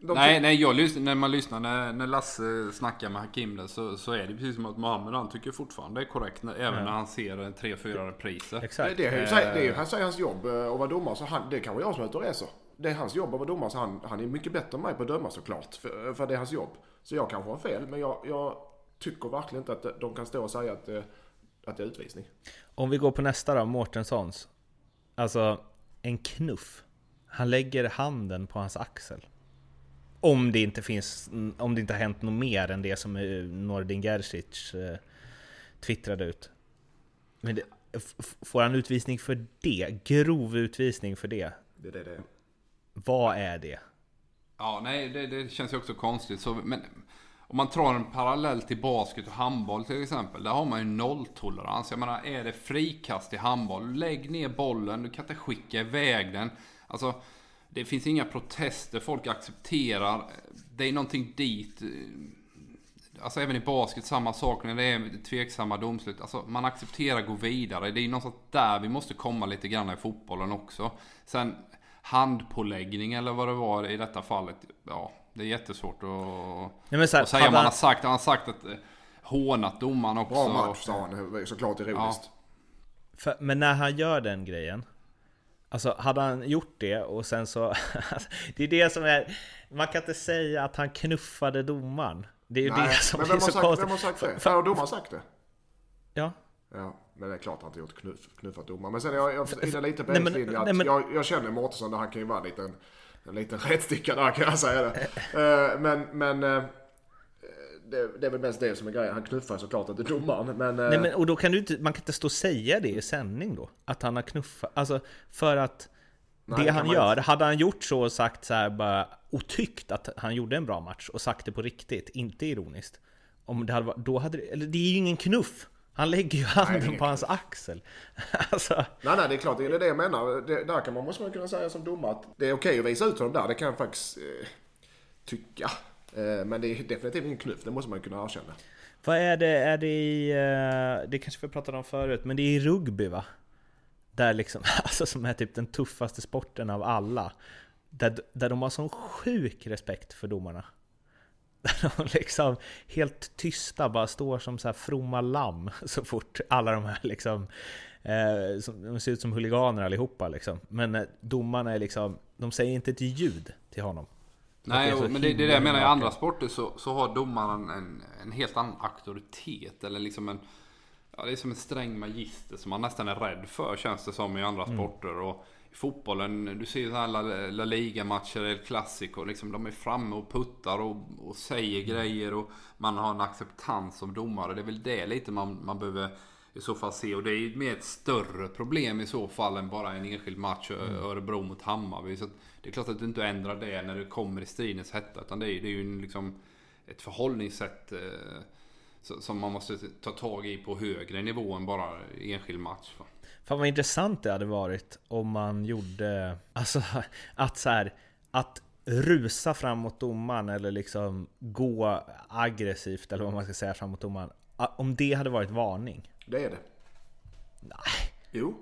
de nej, nej jag lyssnar, när man lyssnar när, när Lasse snackar med Hakim där, så, så är det precis som att Mohammed han tycker fortfarande det är korrekt. När, även när han ser tre, fyra repriser. Det, Exakt. det, är ju, det är ju han säger hans jobb eh, att vara domare, så han, det kan vara jag som är ute och reser. Det är hans jobb att vara domare, så han, han är mycket bättre än mig på att döma såklart. För, för det är hans jobb. Så jag kanske har fel, men jag, jag tycker verkligen inte att de kan stå och säga att, eh, att det är utvisning. Om vi går på nästa då, Mårtenssons. Alltså, en knuff. Han lägger handen på hans axel. Om det inte finns, om det inte har hänt något mer än det som eh, Nordin Gerzic eh, twittrade ut. Men det, får han utvisning för det? Grov utvisning för det? Det är det. Vad är det? Ja, nej, det, det känns ju också konstigt. Så, men om man drar en parallell till basket och handboll till exempel. Där har man ju nolltolerans. Jag menar, är det frikast i handboll, lägg ner bollen. Du kan inte skicka iväg den. Alltså, det finns inga protester. Folk accepterar. Det är någonting dit. Eh, alltså även i basket, samma sak när det är tveksamma domslut. Alltså man accepterar, gå vidare. Det är någonstans där vi måste komma lite grann i fotbollen också. Sen handpåläggning eller vad det var i detta fallet. Ja, det är jättesvårt att, Nej, men så här, att säga. Man har sagt, han har sagt att eh, hånat domaren också. Bra match sa han, såklart ironiskt. För, men när han gör den grejen Alltså hade han gjort det och sen så Det är det som är Man kan inte säga att han knuffade domaren Det är ju Nej, det som men är vem så sagt, konstigt vem har sagt det? För- Har domaren sagt det? Ja, Ja, men det är klart att han inte gjort knuff, knuffat domaren. Men sen jag, jag är lite på Nej, men- linje att jag, jag känner Mårtensson han kan ju vara en liten, en liten rättsticka där kan jag säga det. Eh, men men eh, det, det är väl mest det som är grejen. Han knuffar såklart inte domaren. Men, eh, Nej, men, och då kan du inte, man kan inte stå och säga det i sändning då Att han har knuffat, alltså för att Nej, Det han gör, inte. hade han gjort så och sagt så här bara Och tyckt att han gjorde en bra match och sagt det på riktigt, inte ironiskt om det hade, varit- då hade det, eller det är ju ingen knuff Han lägger ju handen ingen på hans axel Alltså Nej, nej, det är klart. Det är det jag menar. Det, där kan man, måste man kunna säga som domare att det är okej att visa ut honom där. Det kan jag faktiskt eh, tycka. Eh, men det är definitivt ingen knuff. Det måste man kunna erkänna. Vad är det, är det i, eh, det kanske vi pratade om förut, men det är i rugby va? Där liksom, alltså som är typ den tuffaste sporten av alla. Där, där de har sån sjuk respekt för domarna. Där de liksom helt tysta bara står som så här fromma lamm så fort alla de här liksom eh, som, De ser ut som huliganer allihopa liksom. Men eh, domarna är liksom, de säger inte ett ljud till honom. Nej, det men det, det är det jag menar. I andra sporter så, så har domaren en, en helt annan auktoritet. Eller liksom en... Ja, det är som en sträng magister som man nästan är rädd för känns det som i andra Mm. sporter. Och fotbollen, du ser ju här La, Liga-matcher, El Clasico. Liksom, de är framme och puttar och, och säger Mm. grejer. Och man har en acceptans som domare. Det är väl det lite man, man behöver i så fall se. Och det är ju mer ett större problem i så fall än bara en enskild match Ö- Örebro mot Hammarby. Så det är klart att du inte ändrar det när det kommer i stridens hetta. Utan det är, det är ju en, liksom ett förhållningssätt eh, som man måste ta tag i på högre nivå än bara enskild match. Fan vad intressant det hade varit om man gjorde, alltså att så här, att rusa framåt domaren eller liksom gå aggressivt eller vad man ska säga framåt domaren. Om det hade varit varning. Det är det. Nej. Jo,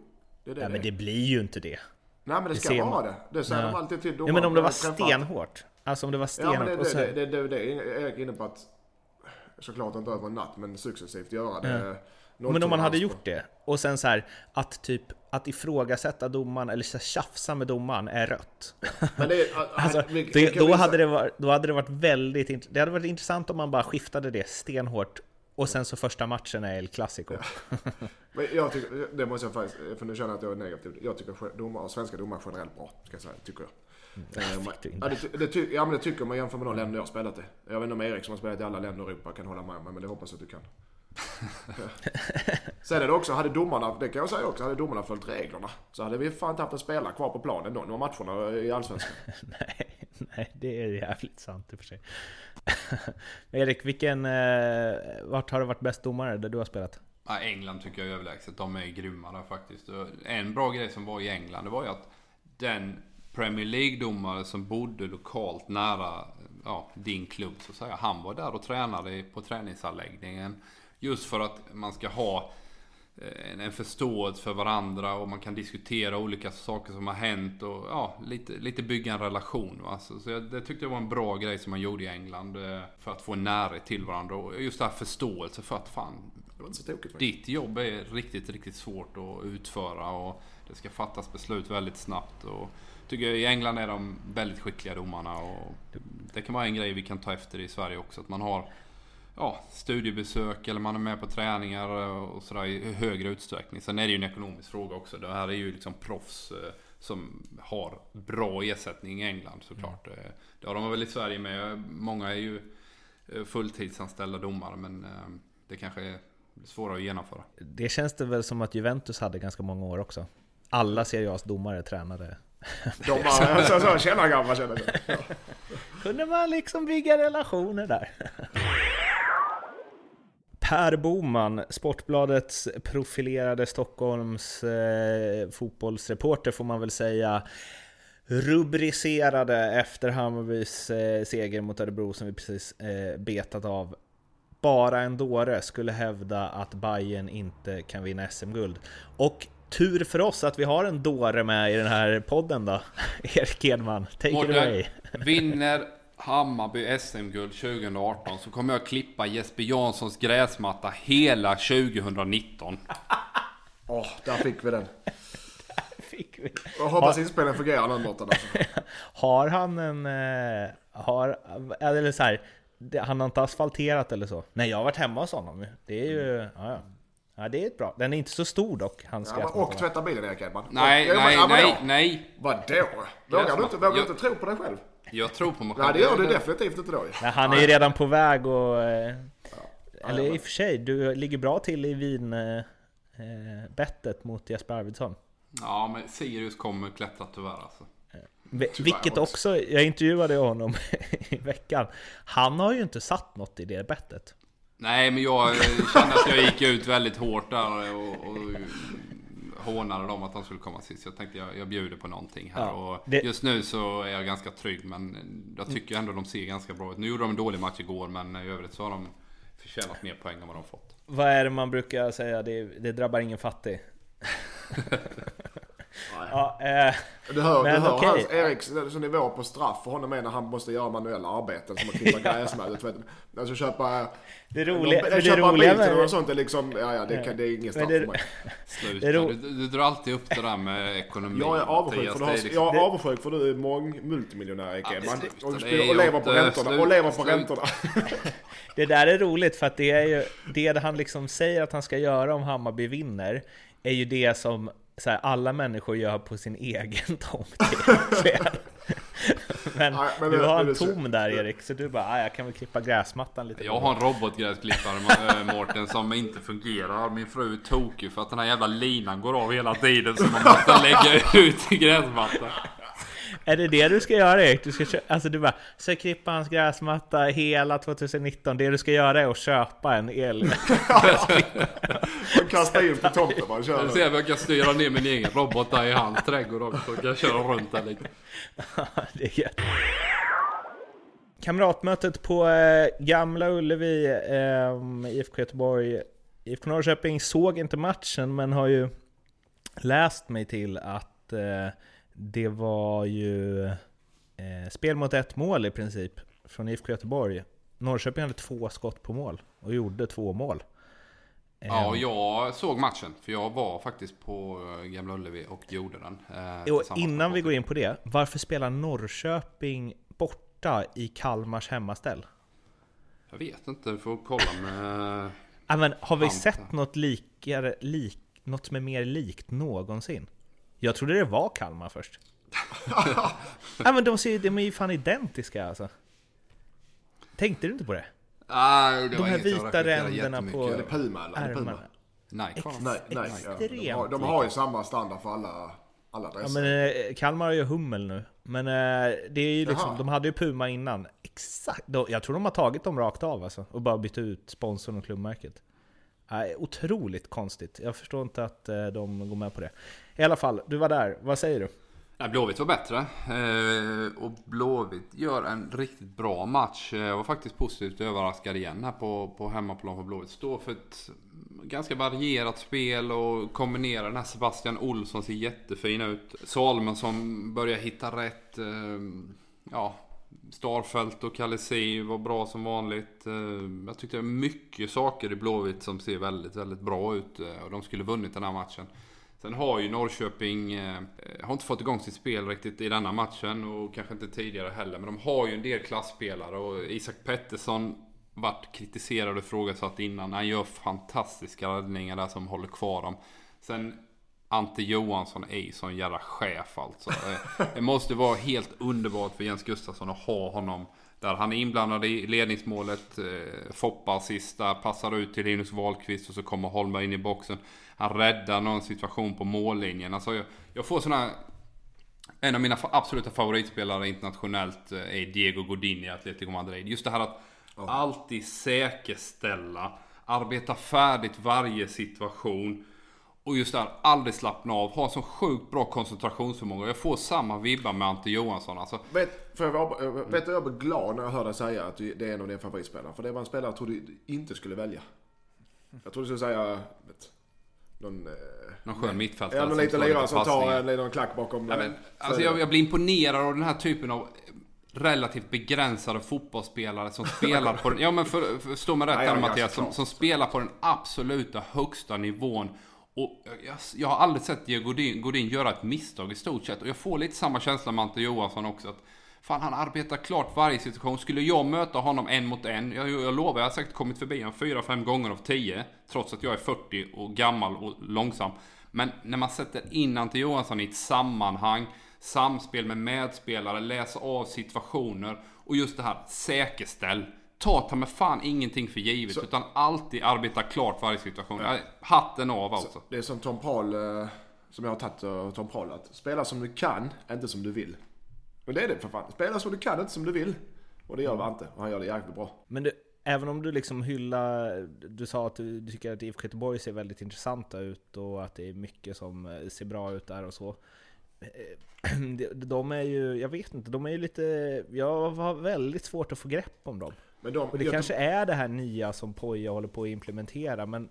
det är det. Nej men är. det blir ju inte det. Nej men det det ska vara det. Det säger Ja. de alltid till Ja, domaren. men om det var stenhårt. Alltså om det var Ja stenhårt. men det, så, det, det, det, det, det är Erik inne på att såklart inte över en natt men successivt göra det. men om man hade gjort det och sen så här att typ att ifrågasätta domaren eller så här tjafsa med domaren är rött. på- Men det, är- Alltså, vi- vi det, kan då, hade det varit, då hade det varit väldigt Det hade varit intressant om man bara skiftade det stenhårt och sen så första matchen är El Clasico. Men jag tycker, det måste jag faktiskt, för nu känner jag att jag är negativ. Jag tycker domare, svenska domare generellt bra, ska jag säga, tycker jag. Eh, man- du in ja, det, det, ty, ja men det tycker man jämför med de länder jag har spelat i. Jag vet inte om Erik som har spelat i alla länder i Europa kan hålla med mig, men det hoppas jag att du kan. Sen är det också, hade domarna, det kan jag säga också, hade domarna följt reglerna så hade vi fan inte haft en spelare kvar på planen då, några matcherna i Allsvenskan. nej, nej, det är jävligt sant i och för sig. Erik, vilken... Eh, vart har du varit bäst domare där du har spelat? Ja, England tycker jag är överlägset. De är grymma där faktiskt. En bra grej som var i England det var ju att den Premier League-domare som bodde lokalt nära ja, din klubb så att säga. Han var där och tränade på träningsanläggningen. Just för att man ska ha en, en förståelse för varandra och man kan diskutera olika saker som har hänt och ja, lite, lite bygga en relation. Va? Så, så jag, det tyckte jag var en bra grej som man gjorde i England eh, för att få närhet till varandra och just det här förståelse för att fan, tokigt ditt jobb är riktigt, riktigt svårt att utföra och det ska fattas beslut väldigt snabbt. Och tycker jag i England är de väldigt skickliga domarna och det kan vara en grej vi kan ta efter i Sverige också. Att man har ja, studiebesök eller man är med på träningar och sådär i högre utsträckning. Sen är det ju en ekonomisk fråga också. Det här är ju liksom proffs eh, som har bra ersättning i England såklart. Eh, Det har de väl i Sverige med. Många är ju eh, fulltidsanställda domare men det kanske är svårare att genomföra. Det känns det väl som att Juventus hade ganska många år också. Alla Serie A's domare tränade. De bara, så, så, tjena gamla, tjena. Ja. Kunde man liksom bygga relationer där. Per Boman, Sportbladets profilerade Stockholms eh, fotbollsreporter får man väl säga, rubricerade efter Hammarbys eh, seger mot Örebro som vi precis eh, betat av. Bara en dåre skulle hävda att Bayern inte kan vinna SM-guld. Och tur för oss att vi har en dåre med i den här podden då. Erik Edman, take it away. vinner Hammarby SM-guld 2018 så kommer jag klippa Jesper Janssons gräsmatta hela 2019. Åh, där fick vi den. Fick vi. Jag hoppas inspelningen fungerar den låten alltså. Har han en... eh, Har, eller så här, han har inte asfalterat eller så? Nej, jag har varit hemma hos honom. Det är ju... Ja, ja. Ja det är bra. Den är inte så stor dock, hans Ja, men, gräsmatta. och tvätta bilen Erik Edman. Nej, Och- ja, nej, ja, nej, då. nej. Vadå? Vågar du inte, vågar Jag- inte tro på dig själv? Jag tror på mig Nej, det gör du definitivt inte då. Nej, han är ju redan på väg och... eh, Eller men- i och för sig, du ligger bra till i vin... eh, eh, bettet mot Jesper Arvidsson. Ja, men Sirius kommer klättra tyvärr alltså. Tyvärr Vilket också. också, jag intervjuade honom i veckan. Han har ju inte satt något i det bettet. Nej, men jag eh, kände att jag gick ut väldigt hårt där och, och hånade dem att de skulle komma sist. Jag tänkte jag, jag bjuder på någonting här. Ja, och det- Just nu så är jag ganska trygg, men jag tycker ändå de ser ganska bra ut. Nu gjorde de en dålig match igår, men i övrigt så har de förtjänat mer poäng än vad de fått. Vad är det man brukar säga? Det, det drabbar ingen fattig. ja, eh, Du hör, Men du hör okej. hans, Eriks så nivå på straff för honom är när han måste göra manuella arbeten som att klippa gräsmattor. Alltså köpa... det roliga, de, det köpa en roliga med, och sånt är liksom, ja ja det, kan, det är ingen straff det- för mig. Sluta, Det du, du drar alltid upp det där med ekonomi. Jag är avundsjuk för du Det har, liksom- jag är avundsjuk för du är mång multimiljonär Erik Ja, och, det och lever på räntorna. Och lever på räntorna. det där är roligt för att det är ju det han liksom säger att han ska göra om Hammarby vinner är ju det som så här, alla människor gör på sin egen tomt. Men Nej, men du har en tom där Erik, så du bara "Ah, jag kan väl klippa gräsmattan lite. Jag har en robotgräsklippare äh, Mårten som inte fungerar. Min fru är tokig för att den här jävla linan går av hela tiden så man måste lägga ut gräsmattan. Är det det du ska göra Erik? Du ska kö- alltså du bara, hans gräsmatta hela 2019. Det du ska göra är att köpa en el. Och kasta in på tomten bara. Kör Jag ser om jag kan styra ner min egen robot där i hans trädgård också. Så kan jag köra runt där lite. det är gött. Kamratmötet på eh, Gamla Ullevi, eh, IFK Göteborg, IFK Norrköping såg inte matchen men har ju läst mig till att eh, det var ju eh, spel mot ett mål i princip från IFK Göteborg. Norrköping hade två skott på mål och gjorde två mål. Ja, Eh, jag såg matchen. För jag var faktiskt på eh, Gamla Ullevi och gjorde den. eh, Och innan vi går in på det, varför spelar Norrköping borta i Kalmars hemmaställ? Jag vet inte, vi får kolla med... Ja, men har vi sett något, likare, lik, något som är mer likt någonsin? Jag trodde det var Kalmar först. ja, men de, ser, de är ju fan identiska alltså. Tänkte du inte på det? Nej, det De här vita ränderna på över. Puma eller? Ärmarna. Nej, Ex- Nej, nej. Ja. De, har, de har ju samma standard för alla, alla Ja, dresser. men eh, Kalmar har ju Hummel nu. Men eh, det är ju liksom, Jaha. de hade ju Puma innan. Exakt! Jag tror de har tagit dem rakt av alltså. Och bara bytt ut sponsorn och klubbmärket. Nej, otroligt konstigt. Jag förstår inte att eh, de går med på det. I alla fall, du var där. Vad säger du? Nej, Blåvitt var bättre. Eh, och Blåvitt gör en riktigt bra match. Eh, jag var faktiskt positivt överraskad igen här på, på hemmaplan för Blåvitt. Står för ett ganska varierat spel och kombinerar den här Sebastian Olsson ser jättefin ut. Salmonsson börjar hitta rätt. Ja, Starfelt och Kalisi var bra som vanligt. Eh, jag tyckte det var mycket saker i Blåvitt som ser väldigt, väldigt bra ut. Eh, och de skulle vunnit den här matchen. Sen har ju Norrköping, eh, har inte fått igång sitt spel riktigt i denna matchen och kanske inte tidigare heller. Men de har ju en del klassspelare och Isak Pettersson vart kritiserad och ifrågasatt innan. Han gör fantastiska räddningar där som håller kvar dem. Sen Ante Johansson är ju sån jävla chef alltså. Eh, det måste vara helt underbart för Jens Gustafsson att ha honom där. Han är inblandad i ledningsmålet. Eh, Foppa sista, passar ut till Linus Wahlqvist och så kommer Holmberg in i boxen. Han räddar någon situation på mållinjen. Alltså jag, jag får såna... En av mina absoluta favoritspelare internationellt eh, är Diego Godin i Atletico Madrid. Just det här att oh. alltid säkerställa, arbeta färdigt varje situation. Och just där, aldrig slappna av. Ha en så sjukt bra koncentrationsförmåga. Jag får samma vibbar med Ante Johansson. Alltså. Vet, för jag var, vet du, jag blev glad när jag hörde dig säga att det är en av dina favoritspelare. För det var en spelare jag trodde du inte skulle välja. Jag trodde du skulle säga... Vet, någon, eh, någon skön mittfältare. Ja, någon liten lirare som tar en liten klack bakom. Ja, men, alltså jag, jag blir imponerad av den här typen av relativt begränsade fotbollsspelare som spelar på den, ja men för, förstå mig rätt här Mattias, som, som spelar på den absoluta högsta nivån och jag, jag, har aldrig sett Diego Godin, Godin göra ett misstag i stort sett. Och jag får lite samma känsla med Ante Johansson också. Att, fan, han arbetar klart varje situation. Skulle jag möta honom en mot en, jag, jag lovar, jag har säkert kommit förbi honom fyra, fem gånger av tio. Trots att jag är 40 och gammal och långsam. Men när man sätter in Ante Johansson i ett sammanhang, samspel med medspelare, läsa av situationer och just det här säkerställ ta ta med fan ingenting för givet. Så, utan alltid arbeta klart varje situation. Ja. Hatten av alltså. det är som Tom Paul, eh, som jag har tagit av Tom Paul. Att spela som du kan, inte som du vill. Och det är det för fan. Spela som du kan, inte som du vill. Och det gör Vante. Och han gör det jäkligt bra. Men du, även om du liksom hyllar... Du sa att du tycker att IFK Göteborg ser väldigt intressanta ut och att det är mycket som eh, ser bra ut där och så. Eh, de är ju, jag vet inte, de är ju lite... Jag har väldigt svårt att få grepp om dem. Men de, och det kanske är det här nya som Poja håller på att implementera, men...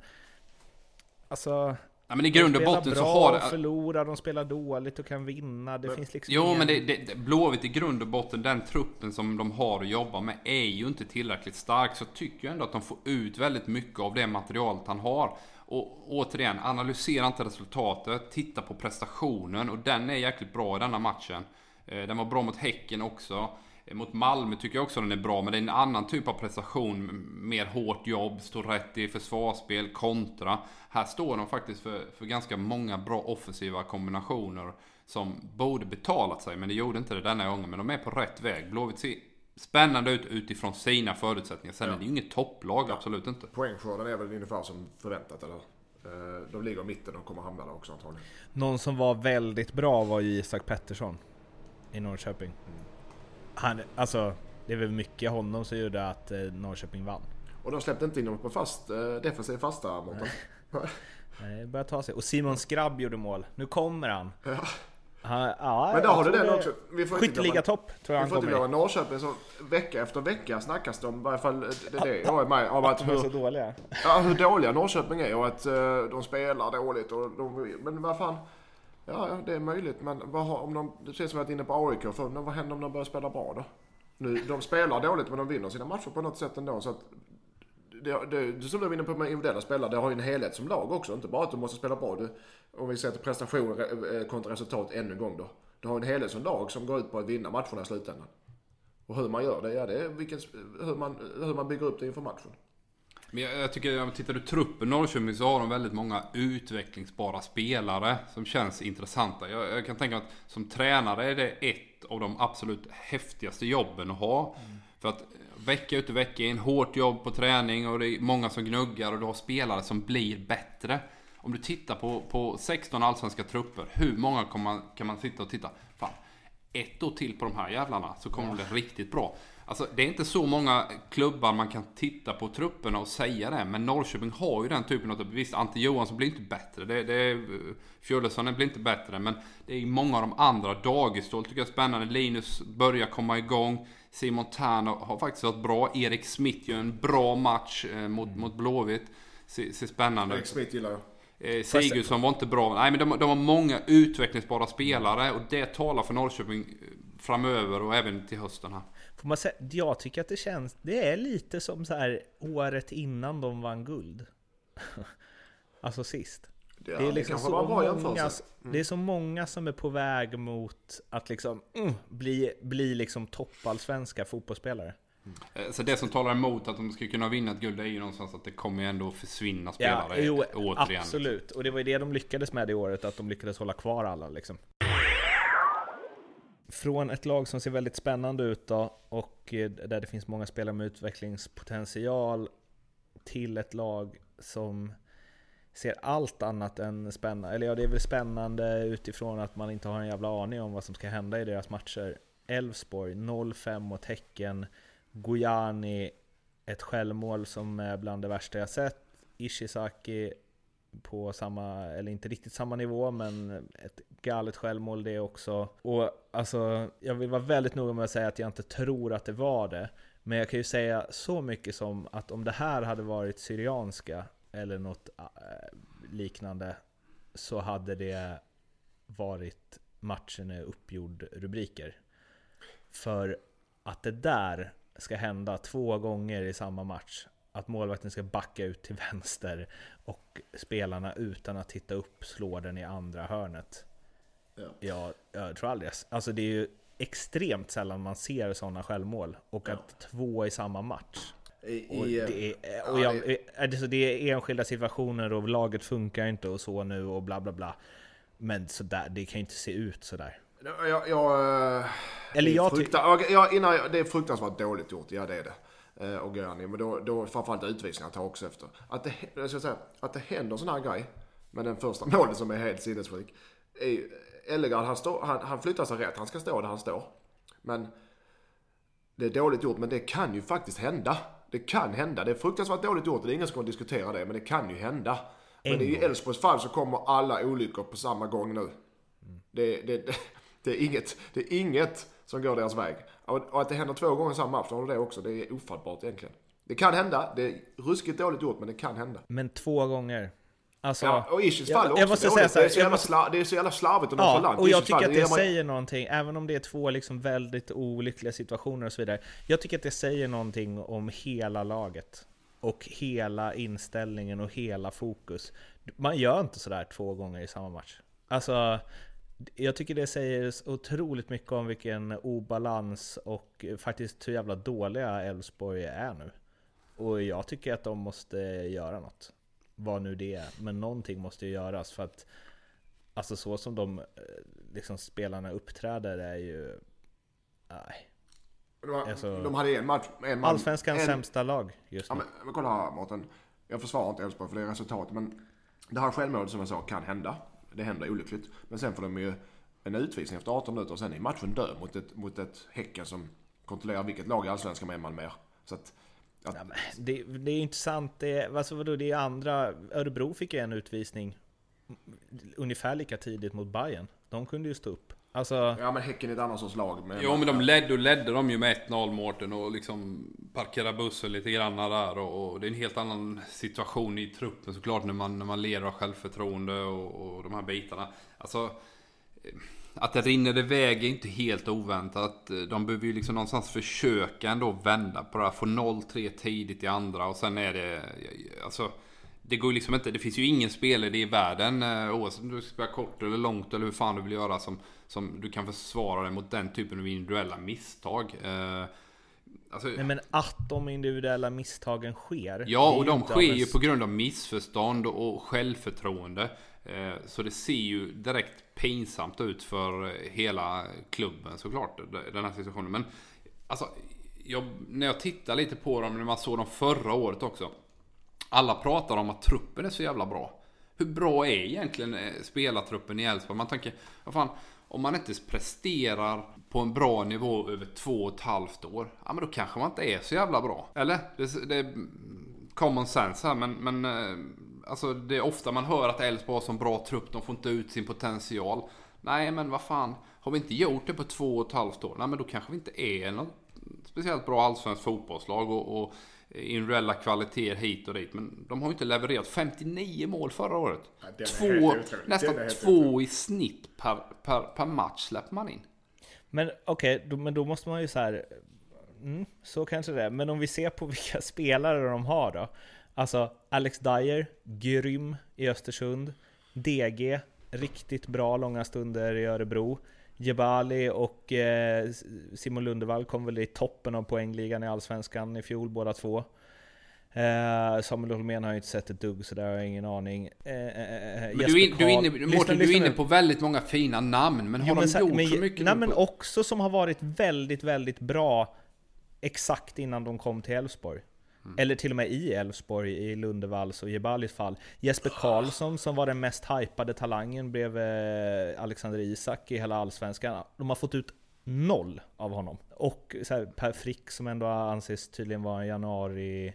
Alltså... Ja, men i grund och botten så har det... De förlorar, de spelar dåligt och kan vinna. Det men, finns liksom Jo, ingen... men det, det, Blåvitt i grund och botten, den truppen som de har att jobba med är ju inte tillräckligt stark. Så tycker jag ändå att de får ut väldigt mycket av det materialet han har. Och återigen, analysera inte resultatet, titta på prestationen. Och den är jäkligt bra i denna matchen. Eh, den var bra mot Häcken också. Mot Malmö tycker jag också den är bra, men det är en annan typ av prestation. Mer hårt jobb, stå rätt i försvarsspel, kontra. Här står de faktiskt för, för ganska många bra offensiva kombinationer som borde betalat sig, men det gjorde inte det denna gången. Men de är på rätt väg. Blåvitt ser spännande ut utifrån sina förutsättningar. Sen ja. är det ju inget topplag, ja. absolut inte. Poängskörden är väl ungefär som förväntat, eller? Eh, de ligger i mitten och kommer hamna där också antagligen. Någon som var väldigt bra var ju Isak Pettersson i Norrköping. Mm han, alltså, det är väl mycket honom som gjorde att eh, Norrköping vann. Och de släppte inte in honom på fast, eh, defensiv fasta Mårten. Nej, det börjar ta sig. Och Simon Skrabb gjorde mål. Nu kommer han. Ja. Han, ja, Men där har du den också. Skytteligatopp tror jag han kommer. Vi får inte glömma Norrköping så vecka efter vecka snackas det om, i varje fall det, det jag är med om att, hur, så dåliga. Ja, hur dåliga Norrköping är och att de spelar dåligt. Och de, men vad fan. Ja, ja, det är möjligt. Men vad har, om de, det känns som att jag inne på AIK för vad händer om de börjar spela bra då? Nu, de spelar dåligt men de vinner sina matcher på något sätt ändå. Så att det, det, som du var inne på med individuella spelare, det har ju en helhet som lag också. Inte bara att du måste spela bra. Du, om vi sätter prestation eh, kontra resultat ännu en gång då. Du har en helhet som lag som går ut på att vinna matcherna i slutändan. Och hur man gör det, ja det är vilken, hur, man, hur man bygger upp det inför matchen. Men jag, jag tycker, om tittar du truppen Norrköping så har de väldigt många utvecklingsbara spelare som känns intressanta. Jag, jag kan tänka mig att som tränare är det ett av de absolut häftigaste jobben att ha. Mm. För att vecka ut och vecka in, hårt jobb på träning och det är många som gnuggar och du har spelare som blir bättre. Om du tittar på, på 16 allsvenska trupper, hur många kan man, kan man sitta och titta? Fan, ett år till på de här jävlarna så kommer ja. det riktigt bra. Alltså, det är inte så många klubbar man kan titta på trupperna och säga det. Men Norrköping har ju den typen av... Visst, Ante Johansson blir inte bättre. Det, det, Fjällesson blir inte bättre. Men det är många av de andra. Dagestål tycker jag är spännande. Linus börjar komma igång. Simon Tern har faktiskt varit bra. Erik Smith gör en bra match eh, mot, mot Blåvitt. ser, ser spännande Erik ut. Smith gillar jag. Eh, Sigurdsson var inte bra. Nej men de, de har många utvecklingsbara spelare och det talar för Norrköping eh, framöver och även till hösten här. Får man säga, jag tycker att det känns, det är lite som så här året innan de vann guld. alltså sist. Ja, det är liksom kanske så många, jämförelse. det är så många som är på väg mot att liksom mm, bli, bli liksom toppallsvenska fotbollsspelare. Eh, Så det som talar emot att de ska kunna vinna ett guld är ju någonstans att det kommer ändå försvinna Ja, spelare jo, återigen. absolut. Och det var ju det de lyckades med det året, att de lyckades hålla kvar alla liksom. Från ett lag som ser väldigt spännande ut då, och eh, där det finns många spelare med utvecklingspotential, till ett lag som ser allt annat än spännande. Eller ja, det är väl spännande utifrån att man inte har en jävla aning om vad som ska hända i deras matcher. Elfsborg 0-5 mot Häcken. Gojani, ett självmål som är bland det värsta jag sett. Ishizaki på samma, eller inte riktigt samma nivå, men ett galet självmål det också. Och alltså, jag vill vara väldigt noga med att säga att jag inte tror att det var det. Men jag kan ju säga så mycket som att om det här hade varit Syrianska eller något äh, liknande så hade det varit matchen är uppgjord rubriker. För att det där ska hända två gånger i samma match. Att målvakten ska backa ut till vänster och spelarna utan att titta upp slår den i andra hörnet. Ja. Jag, jag tror aldrig, alltså det är ju extremt sällan man ser sådana självmål. Och att två i samma match. I, Och det, är, ja, och jag, det- är det, är enskilda situationer och laget funkar inte och så nu och bla bla bla. Men så där, det kan ju inte se ut sådär. Jag, jag, eh, Eller jag ty- frukta, ja, ja, innan jag, det är fruktansvärt dåligt gjort, ja det är det. Eh, och Gani, men då, då framförallt utvisningar tar också efter. Att det, jag ska säga, att det händer sån här grej, med den första målet som är helt sinnessjuk. Ellegard, han, står- han, han flyttar sig rätt, han ska stå där han står. Men det är dåligt gjort, men det kan ju faktiskt hända. Det kan hända. Det är fruktansvärt dåligt gjort och det är ingen som kommer diskutera det, men det kan ju hända. Men En i gång. Elfsborgs fall så kommer alla olyckor på samma gång nu. Det, det, det, det, är inget, det är inget som går deras väg. Och, att det händer två gånger i samma match, har du det också. Det är ofattbart egentligen. Det kan hända. Det är ruskigt dåligt gjort, men det kan hända. Men två gånger. Alltså, Ja, och Ishis jag- fall jag också måste dåligt. säga så här, det, är så jag jävla det är så jävla slarvigt och Ja, nonchalant. och jag tycker fall, att det ger man- säger någonting, även om det är två liksom väldigt olyckliga situationer och så vidare. Jag tycker att det säger någonting om hela laget. Och hela inställningen och hela fokus. Man gör inte sådär två gånger i samma match. Alltså, jag tycker det säger otroligt mycket om vilken obalans och faktiskt hur jävla dåliga Elfsborg är nu. Och jag tycker att de måste göra något. Vad nu det är. Men någonting måste ju göras för att Alltså så som de eh, liksom spelarna uppträder är ju... Nej. De, Alltså- de hade en match, en man, Allsvenskans en, sämsta lag just Ja, nu. men, men kolla här Mårten. Jag försvarar inte Elfsborg för det är resultat, men det här självmålet som jag sa kan hända. Det händer olyckligt. Men sen får de ju en utvisning efter 18 minuter och sen är matchen död mot ett, mot ett Häcken som kontrollerar vilket lag i Allsvenskan med man mer. Så att, att Ja, men det, det är intressant, det alltså vadå, det är andra... Örebro fick ju en utvisning ungefär lika tidigt mot Bayern. De kunde ju stå upp. Alltså, ja men Häcken är ett annat sorts lag. Men, Jo men de ledde och ledde de ju med 1-0 Mårten och liksom parkerade bussen lite grann där och, och det är en helt annan situation i truppen såklart när man, när man leder av självförtroende och, och de här bitarna. Alltså eh, att det rinner iväg är inte helt oväntat. De behöver ju liksom någonstans försöka ändå vända på det här. Få 0-3 tidigt i andra och sen är det... Alltså, det går ju liksom inte. Det finns ju ingen spelare i världen eh, oavsett om du ska spela kort eller långt eller hur fan du vill göra som, som du kan försvara dig mot den typen av individuella misstag. Eh, Alltså, nej men att de individuella misstagen sker. Ja, och de sker ju på grund av missförstånd och självförtroende. Eh, Så det ser ju direkt pinsamt ut för hela klubben såklart, den här situationen. Men alltså, jag, när jag tittar lite på dem, när man såg dem förra året också. Alla pratar om att truppen är så jävla bra. Hur bra är egentligen eh, spelartruppen i Elfsborg? Man tänker, vad fan, om man inte presterar på en bra nivå över två och ett halvt år, ja men då kanske man inte är så jävla bra. Eller? Det, det är common sense här, men, men eh, alltså det är ofta man hör att Elfsborg har så bra trupp, de får inte ut sin potential. Nej, men vad fan, har vi inte gjort det på två och ett halvt år, nej men då kanske vi inte är något speciellt bra allsvenskt fotbollslag och, och individuella kvaliteter hit och dit. Men de har ju inte levererat 59 mål förra året. Ja, två, nästan två i snitt per, per, per match släpper man in. Men okej, då, men då måste man ju så här. Mm, så kanske det är. Men om vi ser på vilka spelare de har då. Alltså Alex Dyer, grym i Östersund. DG, riktigt bra långa stunder i Örebro. Jebali och eh, Simon Lundevall kom väl i toppen av poängligan i Allsvenskan i fjol båda två. Eh, Samuel Holmén har ju inte sett ett dugg så där har jag ingen aning. Eh, eh, eh, Men Jesper du, är in, du, är inne, Karl- Mårten, Lyssna- du är inne på väldigt många fina namn. Men har Jo, men de gjort men, så mycket? Nej men också som har varit väldigt, väldigt bra exakt innan de kom till Elfsborg. Mm. Eller till och med i Elfsborg, i Lundevalls och Jebalis fall. Jesper Karlsson som var den mest hypade talangen bredvid eh, Alexander Isak i hela Allsvenskan. De har fått ut noll av honom. Och så här, Per Frick som ändå anses tydligen vara en januari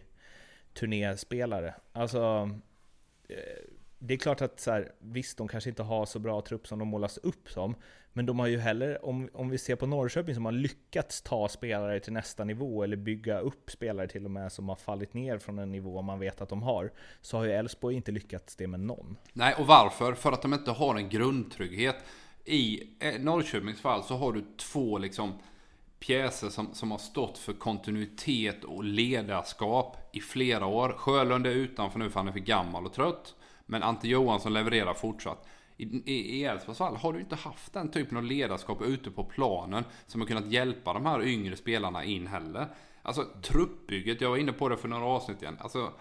turnéspelare. Alltså, eh, det är klart att så här, visst, de kanske inte har så bra trupp som de målas upp som. Men de har ju heller, om, om vi ser på Norrköping som har lyckats ta spelare till nästa nivå, eller bygga upp spelare till och med som har fallit ner från en nivå man vet att de har, så har ju Elfsborg inte lyckats det med någon. Nej, och varför? För att de inte har en grundtrygghet. I eh, Norrköpings fall så har du två liksom pjäser som, som har stått för kontinuitet och ledarskap i flera år. Sjölund är utanför nu för han är för gammal och trött. Men Ante Johansson levererar fortsatt. I i- Elfsborgs fall har du inte haft den typen av ledarskap ute på planen som har kunnat hjälpa de här yngre spelarna in heller. Alltså truppbygget, jag var inne på det för några avsnitt igen. Alltså,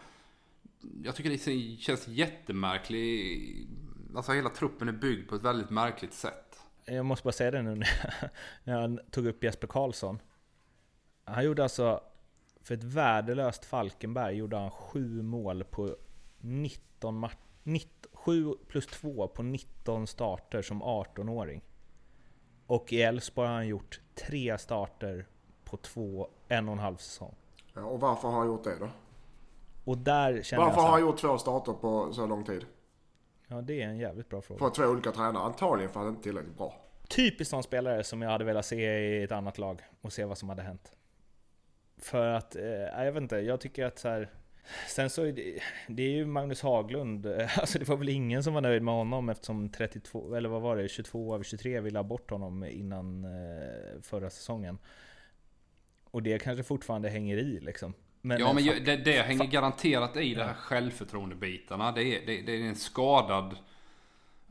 jag tycker det känns jättemärkligt. Alltså hela truppen är byggd på ett väldigt märkligt sätt. Jag måste bara säga det nu när jag tog upp Jesper Karlsson. Han gjorde alltså, för ett värdelöst Falkenberg, gjorde han sju mål på 19 matcher. 7 plus 2 på 19 starter som 18-åring. Och i Elfsborg har han gjort tre starter på två, en och en halv säsong. Ja, och varför har han gjort det då? Och där känner Varför jag så har han här, gjort två starter på så lång tid? Ja, det är en jävligt bra fråga. För två olika tränare. Antagligen för att han inte är tillräckligt bra. Typiskt sån spelare som jag hade velat se i ett annat lag och se vad som hade hänt. För att, eh, jag vet inte, jag tycker att så här. Sen så är det, det är ju Magnus Haglund, eh, alltså det var väl ingen som var nöjd med honom eftersom 32, eller vad var det, 22 av 23 ville ha bort honom innan eh, förra säsongen. Och det kanske fortfarande hänger i liksom. Men, ja, men ju- det, det hänger garanterat i de här självförtroendebitarna. Det är, det, det är en skadad...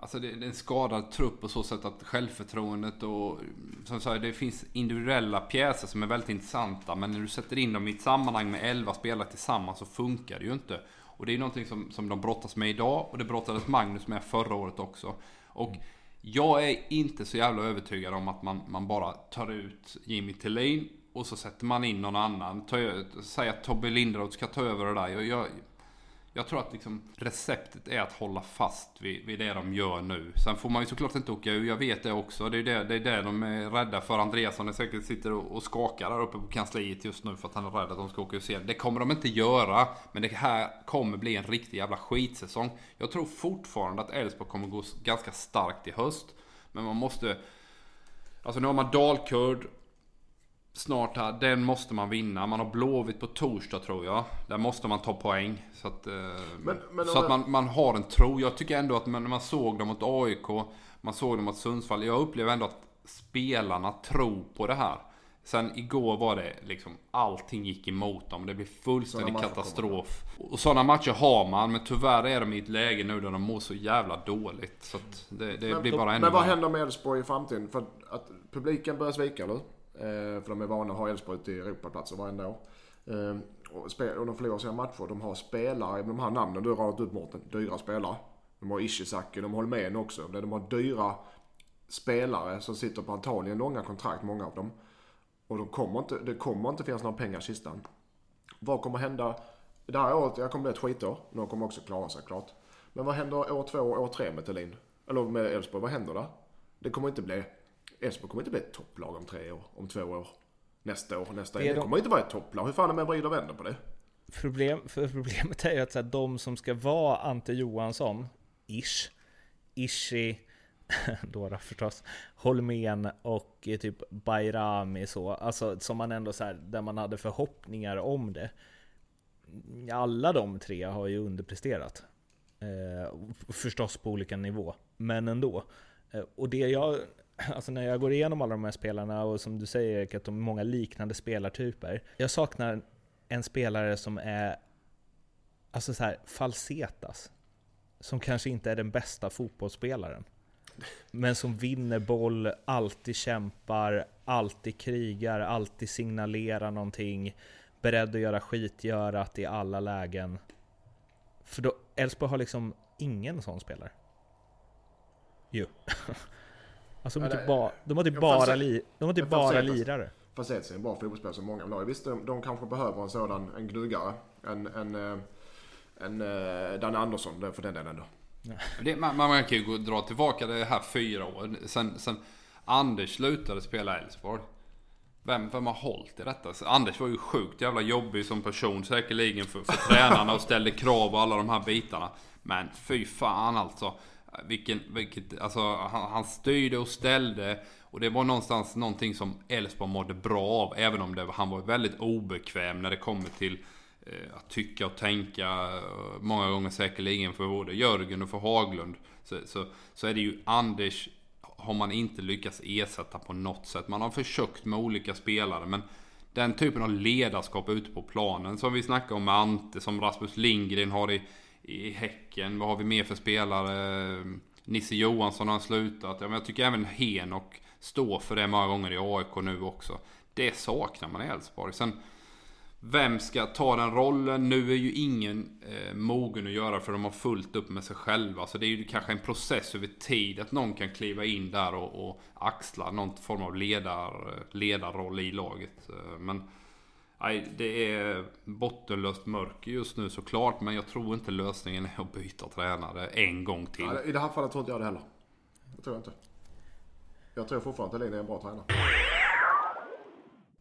Alltså det, det är en skadad trupp på så sätt att självförtroendet och... Som sagt, det finns individuella pjäser som är väldigt intressanta. Men när du sätter in dem i ett sammanhang med 11 spelare tillsammans så funkar det ju inte. Och det är någonting som, som de brottas med idag och det brottades Magnus med förra året också. Och jag är inte så jävla övertygad om att man, man bara tar ut Jimmy Tillin och så sätter man in någon annan. Säg att Tobbe Linderoth ska ta över det där. Jag, jag, jag tror att liksom receptet är att hålla fast vid, vid det de gör nu. Sen får man ju såklart inte åka ur, jag vet det också. Det är det, det, är det de är rädda för. Andreasson är säkert sitter och, och skakar där uppe på kansliet just nu för att han är rädd att de ska åka ur serien. Det kommer de inte göra. Men det här kommer bli en riktig jävla skitsäsong. Jag tror fortfarande att Elfsborg kommer gå ganska starkt i höst. Men man måste... Alltså nu har man Dalkurd snart här. Den måste man vinna. Man har Blåvitt på torsdag tror jag. Där måste man ta poäng. Så att, eh, Men- men så att man, man har en tro. Jag tycker ändå att när man såg dem mot AIK, man såg dem mot Sundsvall. Jag upplever ändå att spelarna tror på det här. Sen igår var det liksom allting gick emot dem. Det blev fullständig katastrof. Och sådana matcher har man. Men tyvärr är de i ett läge nu där de mår så jävla dåligt. Så det, det Men, blir bara ännu men vad händer med Elfsborg i framtiden? För att publiken börjar svika nu. Eh, för de är vana att ha Elfsborg till Europaplatser varenda år. Eh, och, spel, och de förlorar sina matcher. De har spelare, de här namnen du har radat upp Mårten, dyra spelare. De har Ishizaki, de har Holmén också. De har dyra spelare som sitter på antagligen långa kontrakt, många av dem. Och de kommer inte, det kommer inte finnas några pengar i kistan. Vad kommer hända? Det här året, jag kommer bli ett skitår. De kommer också klara sig klart. Men vad händer år två och år tre med Thelin? Eller med Elfsborg, vad händer där? Det kommer inte bli... Elfsborg kommer inte bli ett topplag om tre år, om två år. Nästa år, nästa år. Det Det de- kommer inte vara ett topplag. Hur fan är man vrider och vänder på det? Problem, för problemet är ju att så här, de som ska vara Ante Johansson, ish, Ishi, då, då förstås, Holmén och typ Bayrami så, alltså som man ändå så här, där man hade förhoppningar om det. Alla de tre har ju underpresterat. Eh, förstås på olika nivå, men ändå. Eh, och det jag, alltså när jag går igenom alla de här spelarna och som du säger Erik, att de är många liknande spelartyper. Jag saknar en spelare som är, alltså så här, falsetas. Som kanske inte är den bästa fotbollsspelaren. Men som vinner boll, alltid kämpar, alltid krigar, alltid signalerar någonting. Beredd att göra skitgörat i alla lägen. För då, Elfsborg har liksom ingen sån spelare. Jo. alltså de har typ bara, de har typ bara, li, de har typ bara lirare. Facetz är en bra fotbollsspelare som många vill ha. Visst, de, de kanske behöver en sådan, en gnuggare. En, en, en, en uh, Dan Andersson för den delen då. Det, man, man kan ju gå, dra tillbaka det här fyra år. Sen, sen Anders slutade spela Elfsborg. Vem, vem har hållit i detta? Så Anders var ju sjukt jävla jobbig som person säkerligen för, för tränarna och ställde krav och alla de här bitarna. Men fy fan alltså. Vilken, vilket, alltså han, han styrde och ställde. Och det var någonstans någonting som Elfsborg mådde bra av. Även om det, han var väldigt obekväm när det kommer till Eh, att tycka och tänka. Eh, många gånger säkerligen för både Jörgen och för Haglund. Så, så, så är det ju Anders har man inte lyckats ersätta på något sätt. Man har försökt med olika spelare men den typen av ledarskap ute på planen som vi snackar om med Ante, som Rasmus Lindgren har i, i Häcken. Vad har vi mer för spelare? Nisse Johansson har slutat. Ja, men jag tycker även Henok står för det många gånger i AIK nu också. Det saknar man i Elfsborg. Sen vem ska ta den rollen? Nu är ju ingen eh, mogen att göra för de har fullt upp med sig själva. Så det är ju kanske en process över tid att någon kan kliva in där och, och axla någon form av ledar, eh, ledarroll i laget. Eh, men nej, det är bottenlöst mörker just nu såklart. Men jag tror inte lösningen är att byta tränare en gång till. Ja, I det här fallet tror inte jag det heller. Det tror jag inte. Jag tror fortfarande att Thelin är en bra tränare.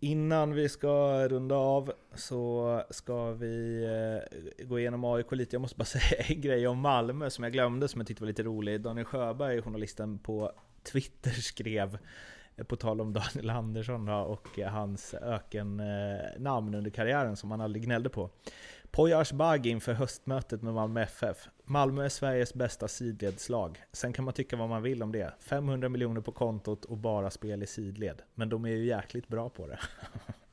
Innan vi ska runda av så ska vi eh, gå igenom AIK lite. Jag måste bara säga en grej om Malmö som jag glömde som jag tyckte var lite rolig. Daniel Sjöberg, journalisten på Twitter, skrev Eh, på tal om Daniel Andersson och eh, hans ökennamn eh, under karriären som han aldrig gnällde på. Poya Ashbagi inför höstmötet med Malmö FF. Malmö är Sveriges bästa sidledslag. Sen kan man tycka vad man vill om det. 500 miljoner på kontot och bara spel i sidled. Men de är ju jäkligt bra på det.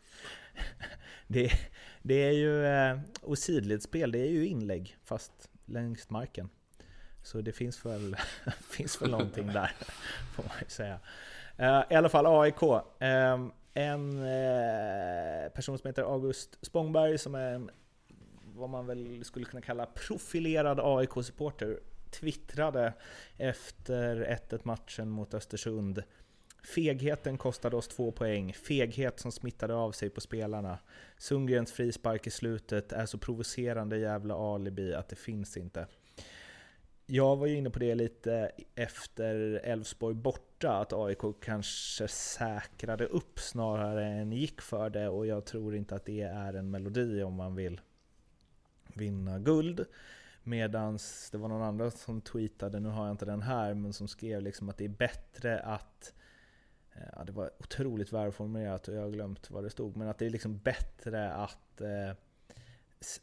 det, det är ju... Och sidledsspel, det är ju inlägg fast längs marken. Så det finns väl, finns väl någonting där, får man ju säga. Eh, I alla fall AIK. Ehm, en eh, person som heter August Spångberg som är en vad man väl skulle kunna kalla profilerad AIK-supporter twittrade efter 1-1 matchen mot Östersund. Fegheten kostade oss två poäng, feghet som smittade av sig på spelarna. Sundgrens frispark i slutet är så provocerande jävla alibi att det finns inte. Jag var ju inne på det lite efter Elfsborg borta, att AIK kanske säkrade upp snarare än gick för det och jag tror inte att det är en melodi om man vill vinna guld. Medan det var någon annan som tweetade, nu har jag inte den här, men som skrev liksom att det är bättre att eh, Ja, det var otroligt välformulerat och jag har glömt vad det stod. Men att det är liksom bättre att eh,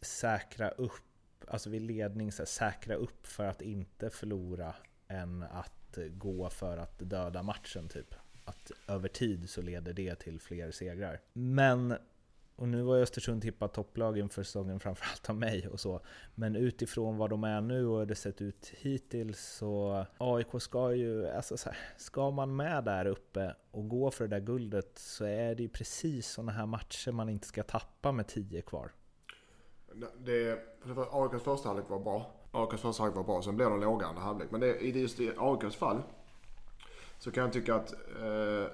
säkra upp, alltså vid ledning, så här, säkra upp för att inte förlora än att gå för att döda matchen typ. Att över tid så leder det till fler segrar. Men och nu var Östersund tippat topplag inför säsongen framförallt av mig och så. Men utifrån vad de är nu och hur det sett ut hittills så AIK ska ju, alltså så här, ska man med där uppe och gå för det där guldet så är det ju precis sådana här matcher man inte ska tappa med tio kvar. Det, AIKs första halvlek var bra. AIKs första halvlek var bra, sen blev de låga andra halvlek. Men det, just i AIKs fall så kan jag tycka att eh,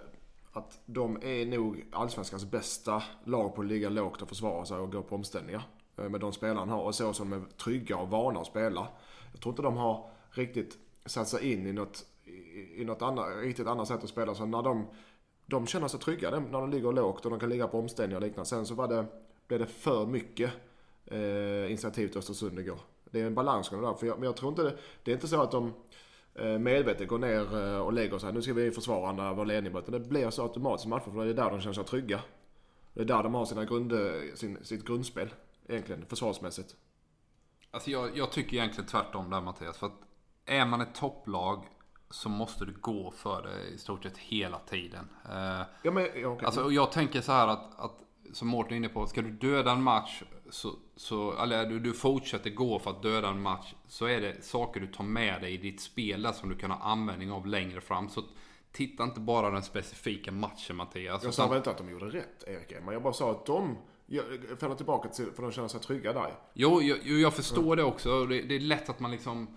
att de är nog allsvenskans bästa lag på att ligga lågt och försvara sig och gå på omställningar. Eh, med de spelarna har och så som de är trygga och vana att spela. Jag tror inte de har riktigt satt sig in i något, i något annat, riktigt annat sätt att spela. Så när de, de känner sig trygga när de ligger lågt och de kan ligga på omställningar och liknande. Sen så var det, blev det för mycket eh, initiativ till Östersund igår. Det är en balansgång där. För jag, men jag tror inte det, det är inte så att de eh, medvetet går ner eh, och lägger sig. Nu ska vi försvara vår ledning. Utan det blir så automatiskt i matcher för det är där de känner sig trygga. Det är där de har sina grund, sin, sitt grundspel egentligen, försvarsmässigt. Alltså jag, jag tycker egentligen tvärtom där Mattias. För att är man ett topplag så måste du gå för det i stort sett hela tiden. Eh, Ja, men, okej. Alltså, jag tänker så här att, att som Mårten är inne på, ska du döda en match så, så eller du, du fortsätter gå för att döda en match så är det saker du tar med dig i ditt spel där som du kan ha användning av längre fram. Så titta inte bara den specifika matchen Mattias. Jag sa väl inte att de gjorde rätt, Erik. Men jag bara sa att de faller tillbaka till, för de känner sig trygga där. Jo, jag, jag förstår det också. Det, det är lätt att man liksom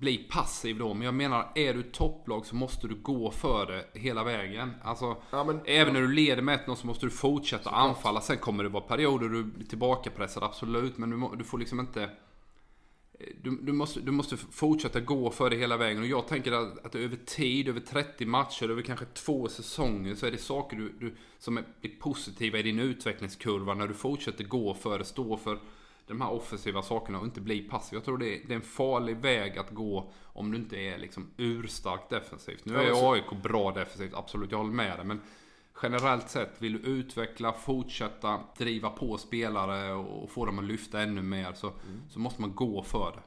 blir passiv då. Men jag menar, är du topplag så måste du gå för det hela vägen. Alltså, Ja, men- även när du leder med 1 så måste du fortsätta anfalla. Sen kommer det vara perioder du blir tillbakapressad, absolut. Men du, du får liksom inte... Du, du, måste, du måste fortsätta gå för det hela vägen. Och jag tänker att, att över tid, över 30 matcher, över kanske två säsonger så är det saker du, du, som är, är positiva i din utvecklingskurva när du fortsätter gå för det, stå för de här offensiva sakerna och inte bli passiv. Jag tror det är, det är en farlig väg att gå om du inte är liksom urstark defensivt. Nu är AIK bra defensivt, absolut, jag håller med dig. Men generellt sett, vill du utveckla, fortsätta driva på spelare och få dem att lyfta ännu mer så, så måste man gå för det.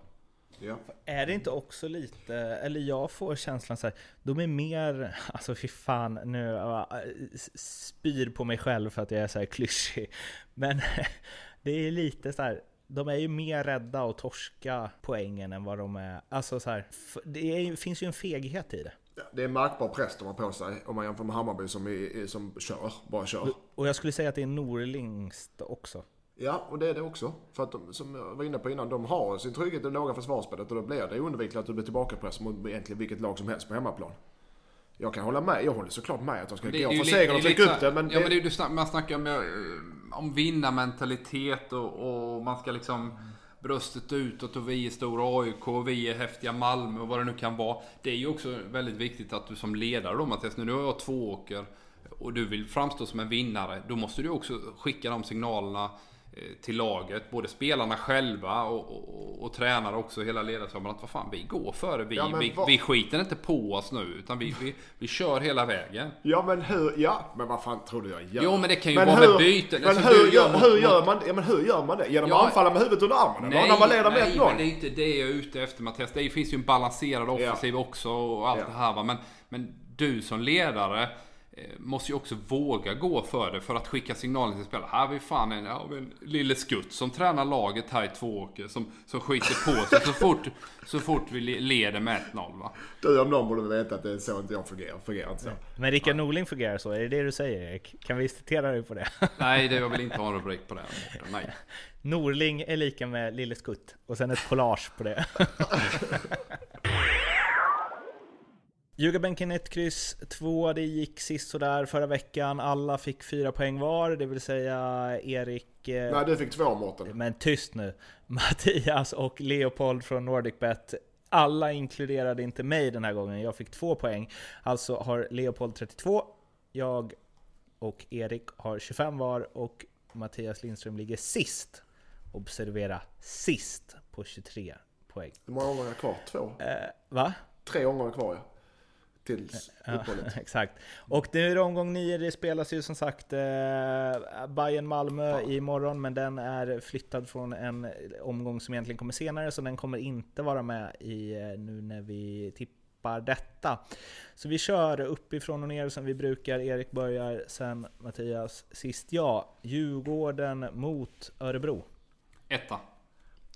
Ja. Är det inte också lite, eller jag får känslan så här, de är mer, alltså fy fan nu, spyr på mig själv för att jag är så här klyschig. Men det är lite så här, de är ju mer rädda att torska poängen än vad de är, alltså så här, det är, finns ju en feghet i det. Det är en märkbar press de har på sig om man jämför med Hammarby som, är, som kör, bara kör. Och jag skulle säga att det är Norlings också. Ja, och det är det också. För att de, som jag var inne på innan, de har sin trygghet i det låga försvarsspelet och då blir det oundvikligt att du blir tillbakapress mot egentligen vilket lag som helst på hemmaplan. Jag kan hålla med, jag håller såklart med att de ska Det gå för segern det och trycka upp det. Men ja, men det det, är ju, du man snackar om, om vinnarmentalitet och, och man ska liksom bröstet utåt och vi är stora AIK och vi är häftiga Malmö och vad det nu kan vara. Det är ju också väldigt viktigt att du som ledare då Mattias, nu har jag två åker och du vill framstå som en vinnare. Då måste du också skicka de signalerna till laget, både spelarna själva och, och, och, och tränare också, hela ledarstaben. Att vad fan, vi går före. Vi, Ja, vi, vad- vi skiter inte på oss nu, utan vi, vi, vi kör hela vägen. ja men hur, ja, men vad fan tror du jag gör? Jo, men det kan ju Men vara hur- med byten. Men Alltså, hur, gör mot- hur, gör man, ja, men hur gör man det? Genom Ja, att anfalla med huvudet under armen? eller? Nej, när man leder med nej 1-0? men det är inte det jag är ute efter Mattias. Det finns ju en balanserad offensiv också och allt Ja. det här va. Men, men du som ledare eh, måste ju också våga gå för det för att skicka signalen till spelarna. Här har vi fan en, ja, en lille skutt som tränar laget här i Tvååker som, som skiter på sig så fort, så fort vi le- leder med 1-0 va. Du om någon borde veta att det är så inte jag fungerar. Fungerar inte så. Men Rickard Norling fungerar så, är det det du säger Erik? Kan vi citera dig på det? Nej, det jag vill inte ha en rubrik på det. Nej. Norling är lika med Lille Skutt och sen ett collage på det. Ljugarbänken 1, kryss 2. Det gick sist sådär förra veckan. Alla fick fyra poäng var, det vill säga Erik... eh, Nej, du fick två Mårten. Men tyst nu! Mattias och Leopold från NordicBet. Alla inkluderade inte mig den här gången. Jag fick två poäng. Alltså har Leopold 32, jag och Erik har 25 var och Mattias Lindström ligger sist. Observera sist på 23 poäng. Hur många omgångar kvar? Två? Eh, va? Tre omgångar kvar ja. Tills Ja, uppehållet. exakt. Och nu är det omgång 9, det spelas ju som sagt eh, bayern malmö imorgon, men den är flyttad från en omgång som egentligen kommer senare, så den kommer inte vara med i, eh, nu när vi tippar detta. Så vi kör uppifrån och ner som vi brukar. Erik börjar, sen Mattias, sist jag. Djurgården mot Örebro. Etta.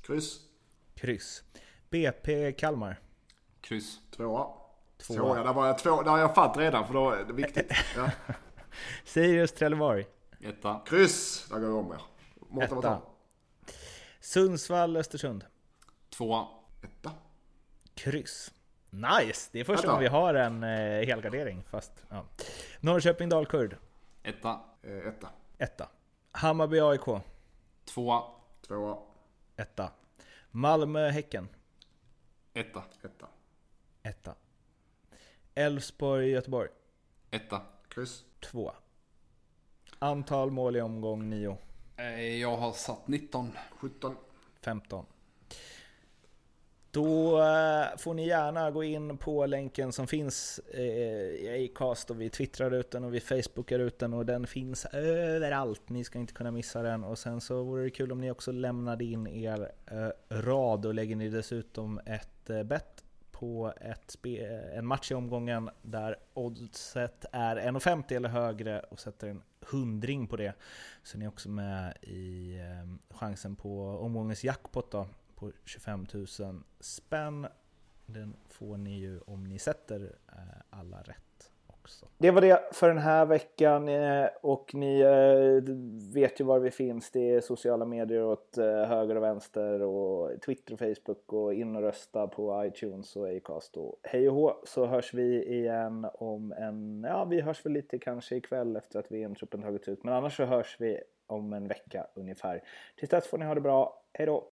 Kryss. Kryss. BP Kalmar. Kryss. Tvåa. Tvåa. Tvåa. Där var jag två. Där har jag fatt redan för då är det viktigt. Ja. Sirius Trelleborg. Etta. Kryss. Där går jag om er. Mårten Etta. Sundsvall Östersund. Tvåa. Etta. Kryss. Nice! Det är första gången vi har en eh, helgardering. Fast, ja. Norrköping Dalkurd. Etta. Eh, Etta. Etta. Hammarby AIK. Tvåa. Tvåa. Etta. Malmö Häcken. Etta. Etta. Etta. Elfsborg Göteborg. Etta. Kryss. Två. Antal mål i omgång 9. Eh, Jag har satt 19. 17. 15. Då eh, får ni gärna gå in på länken som finns eh, i Acast och vi twittrar ut den och vi facebookar ut den och den finns överallt. Ni ska inte kunna missa den och sen så vore det kul om ni också lämnade in er rad och lägger ni dessutom ett bett på ett en match i omgången där oddset är 1,50 eller högre och sätter en hundring på det. Så ni är också med i ehm, chansen på omgångens jackpot då på 25 000 spänn. Den får ni ju om ni sätter eh, alla rätt också. Det var det för den här veckan eh, och ni eh, vet ju var vi finns. Det är sociala medier åt eh, höger och vänster och Twitter och Facebook och in och rösta på iTunes och Acast och hej och hå så hörs vi igen om en, ja vi hörs väl lite kanske ikväll efter att VM-truppen tagits ut men annars så hörs vi om en vecka ungefär. Tills dess får ni ha det bra. Hej då!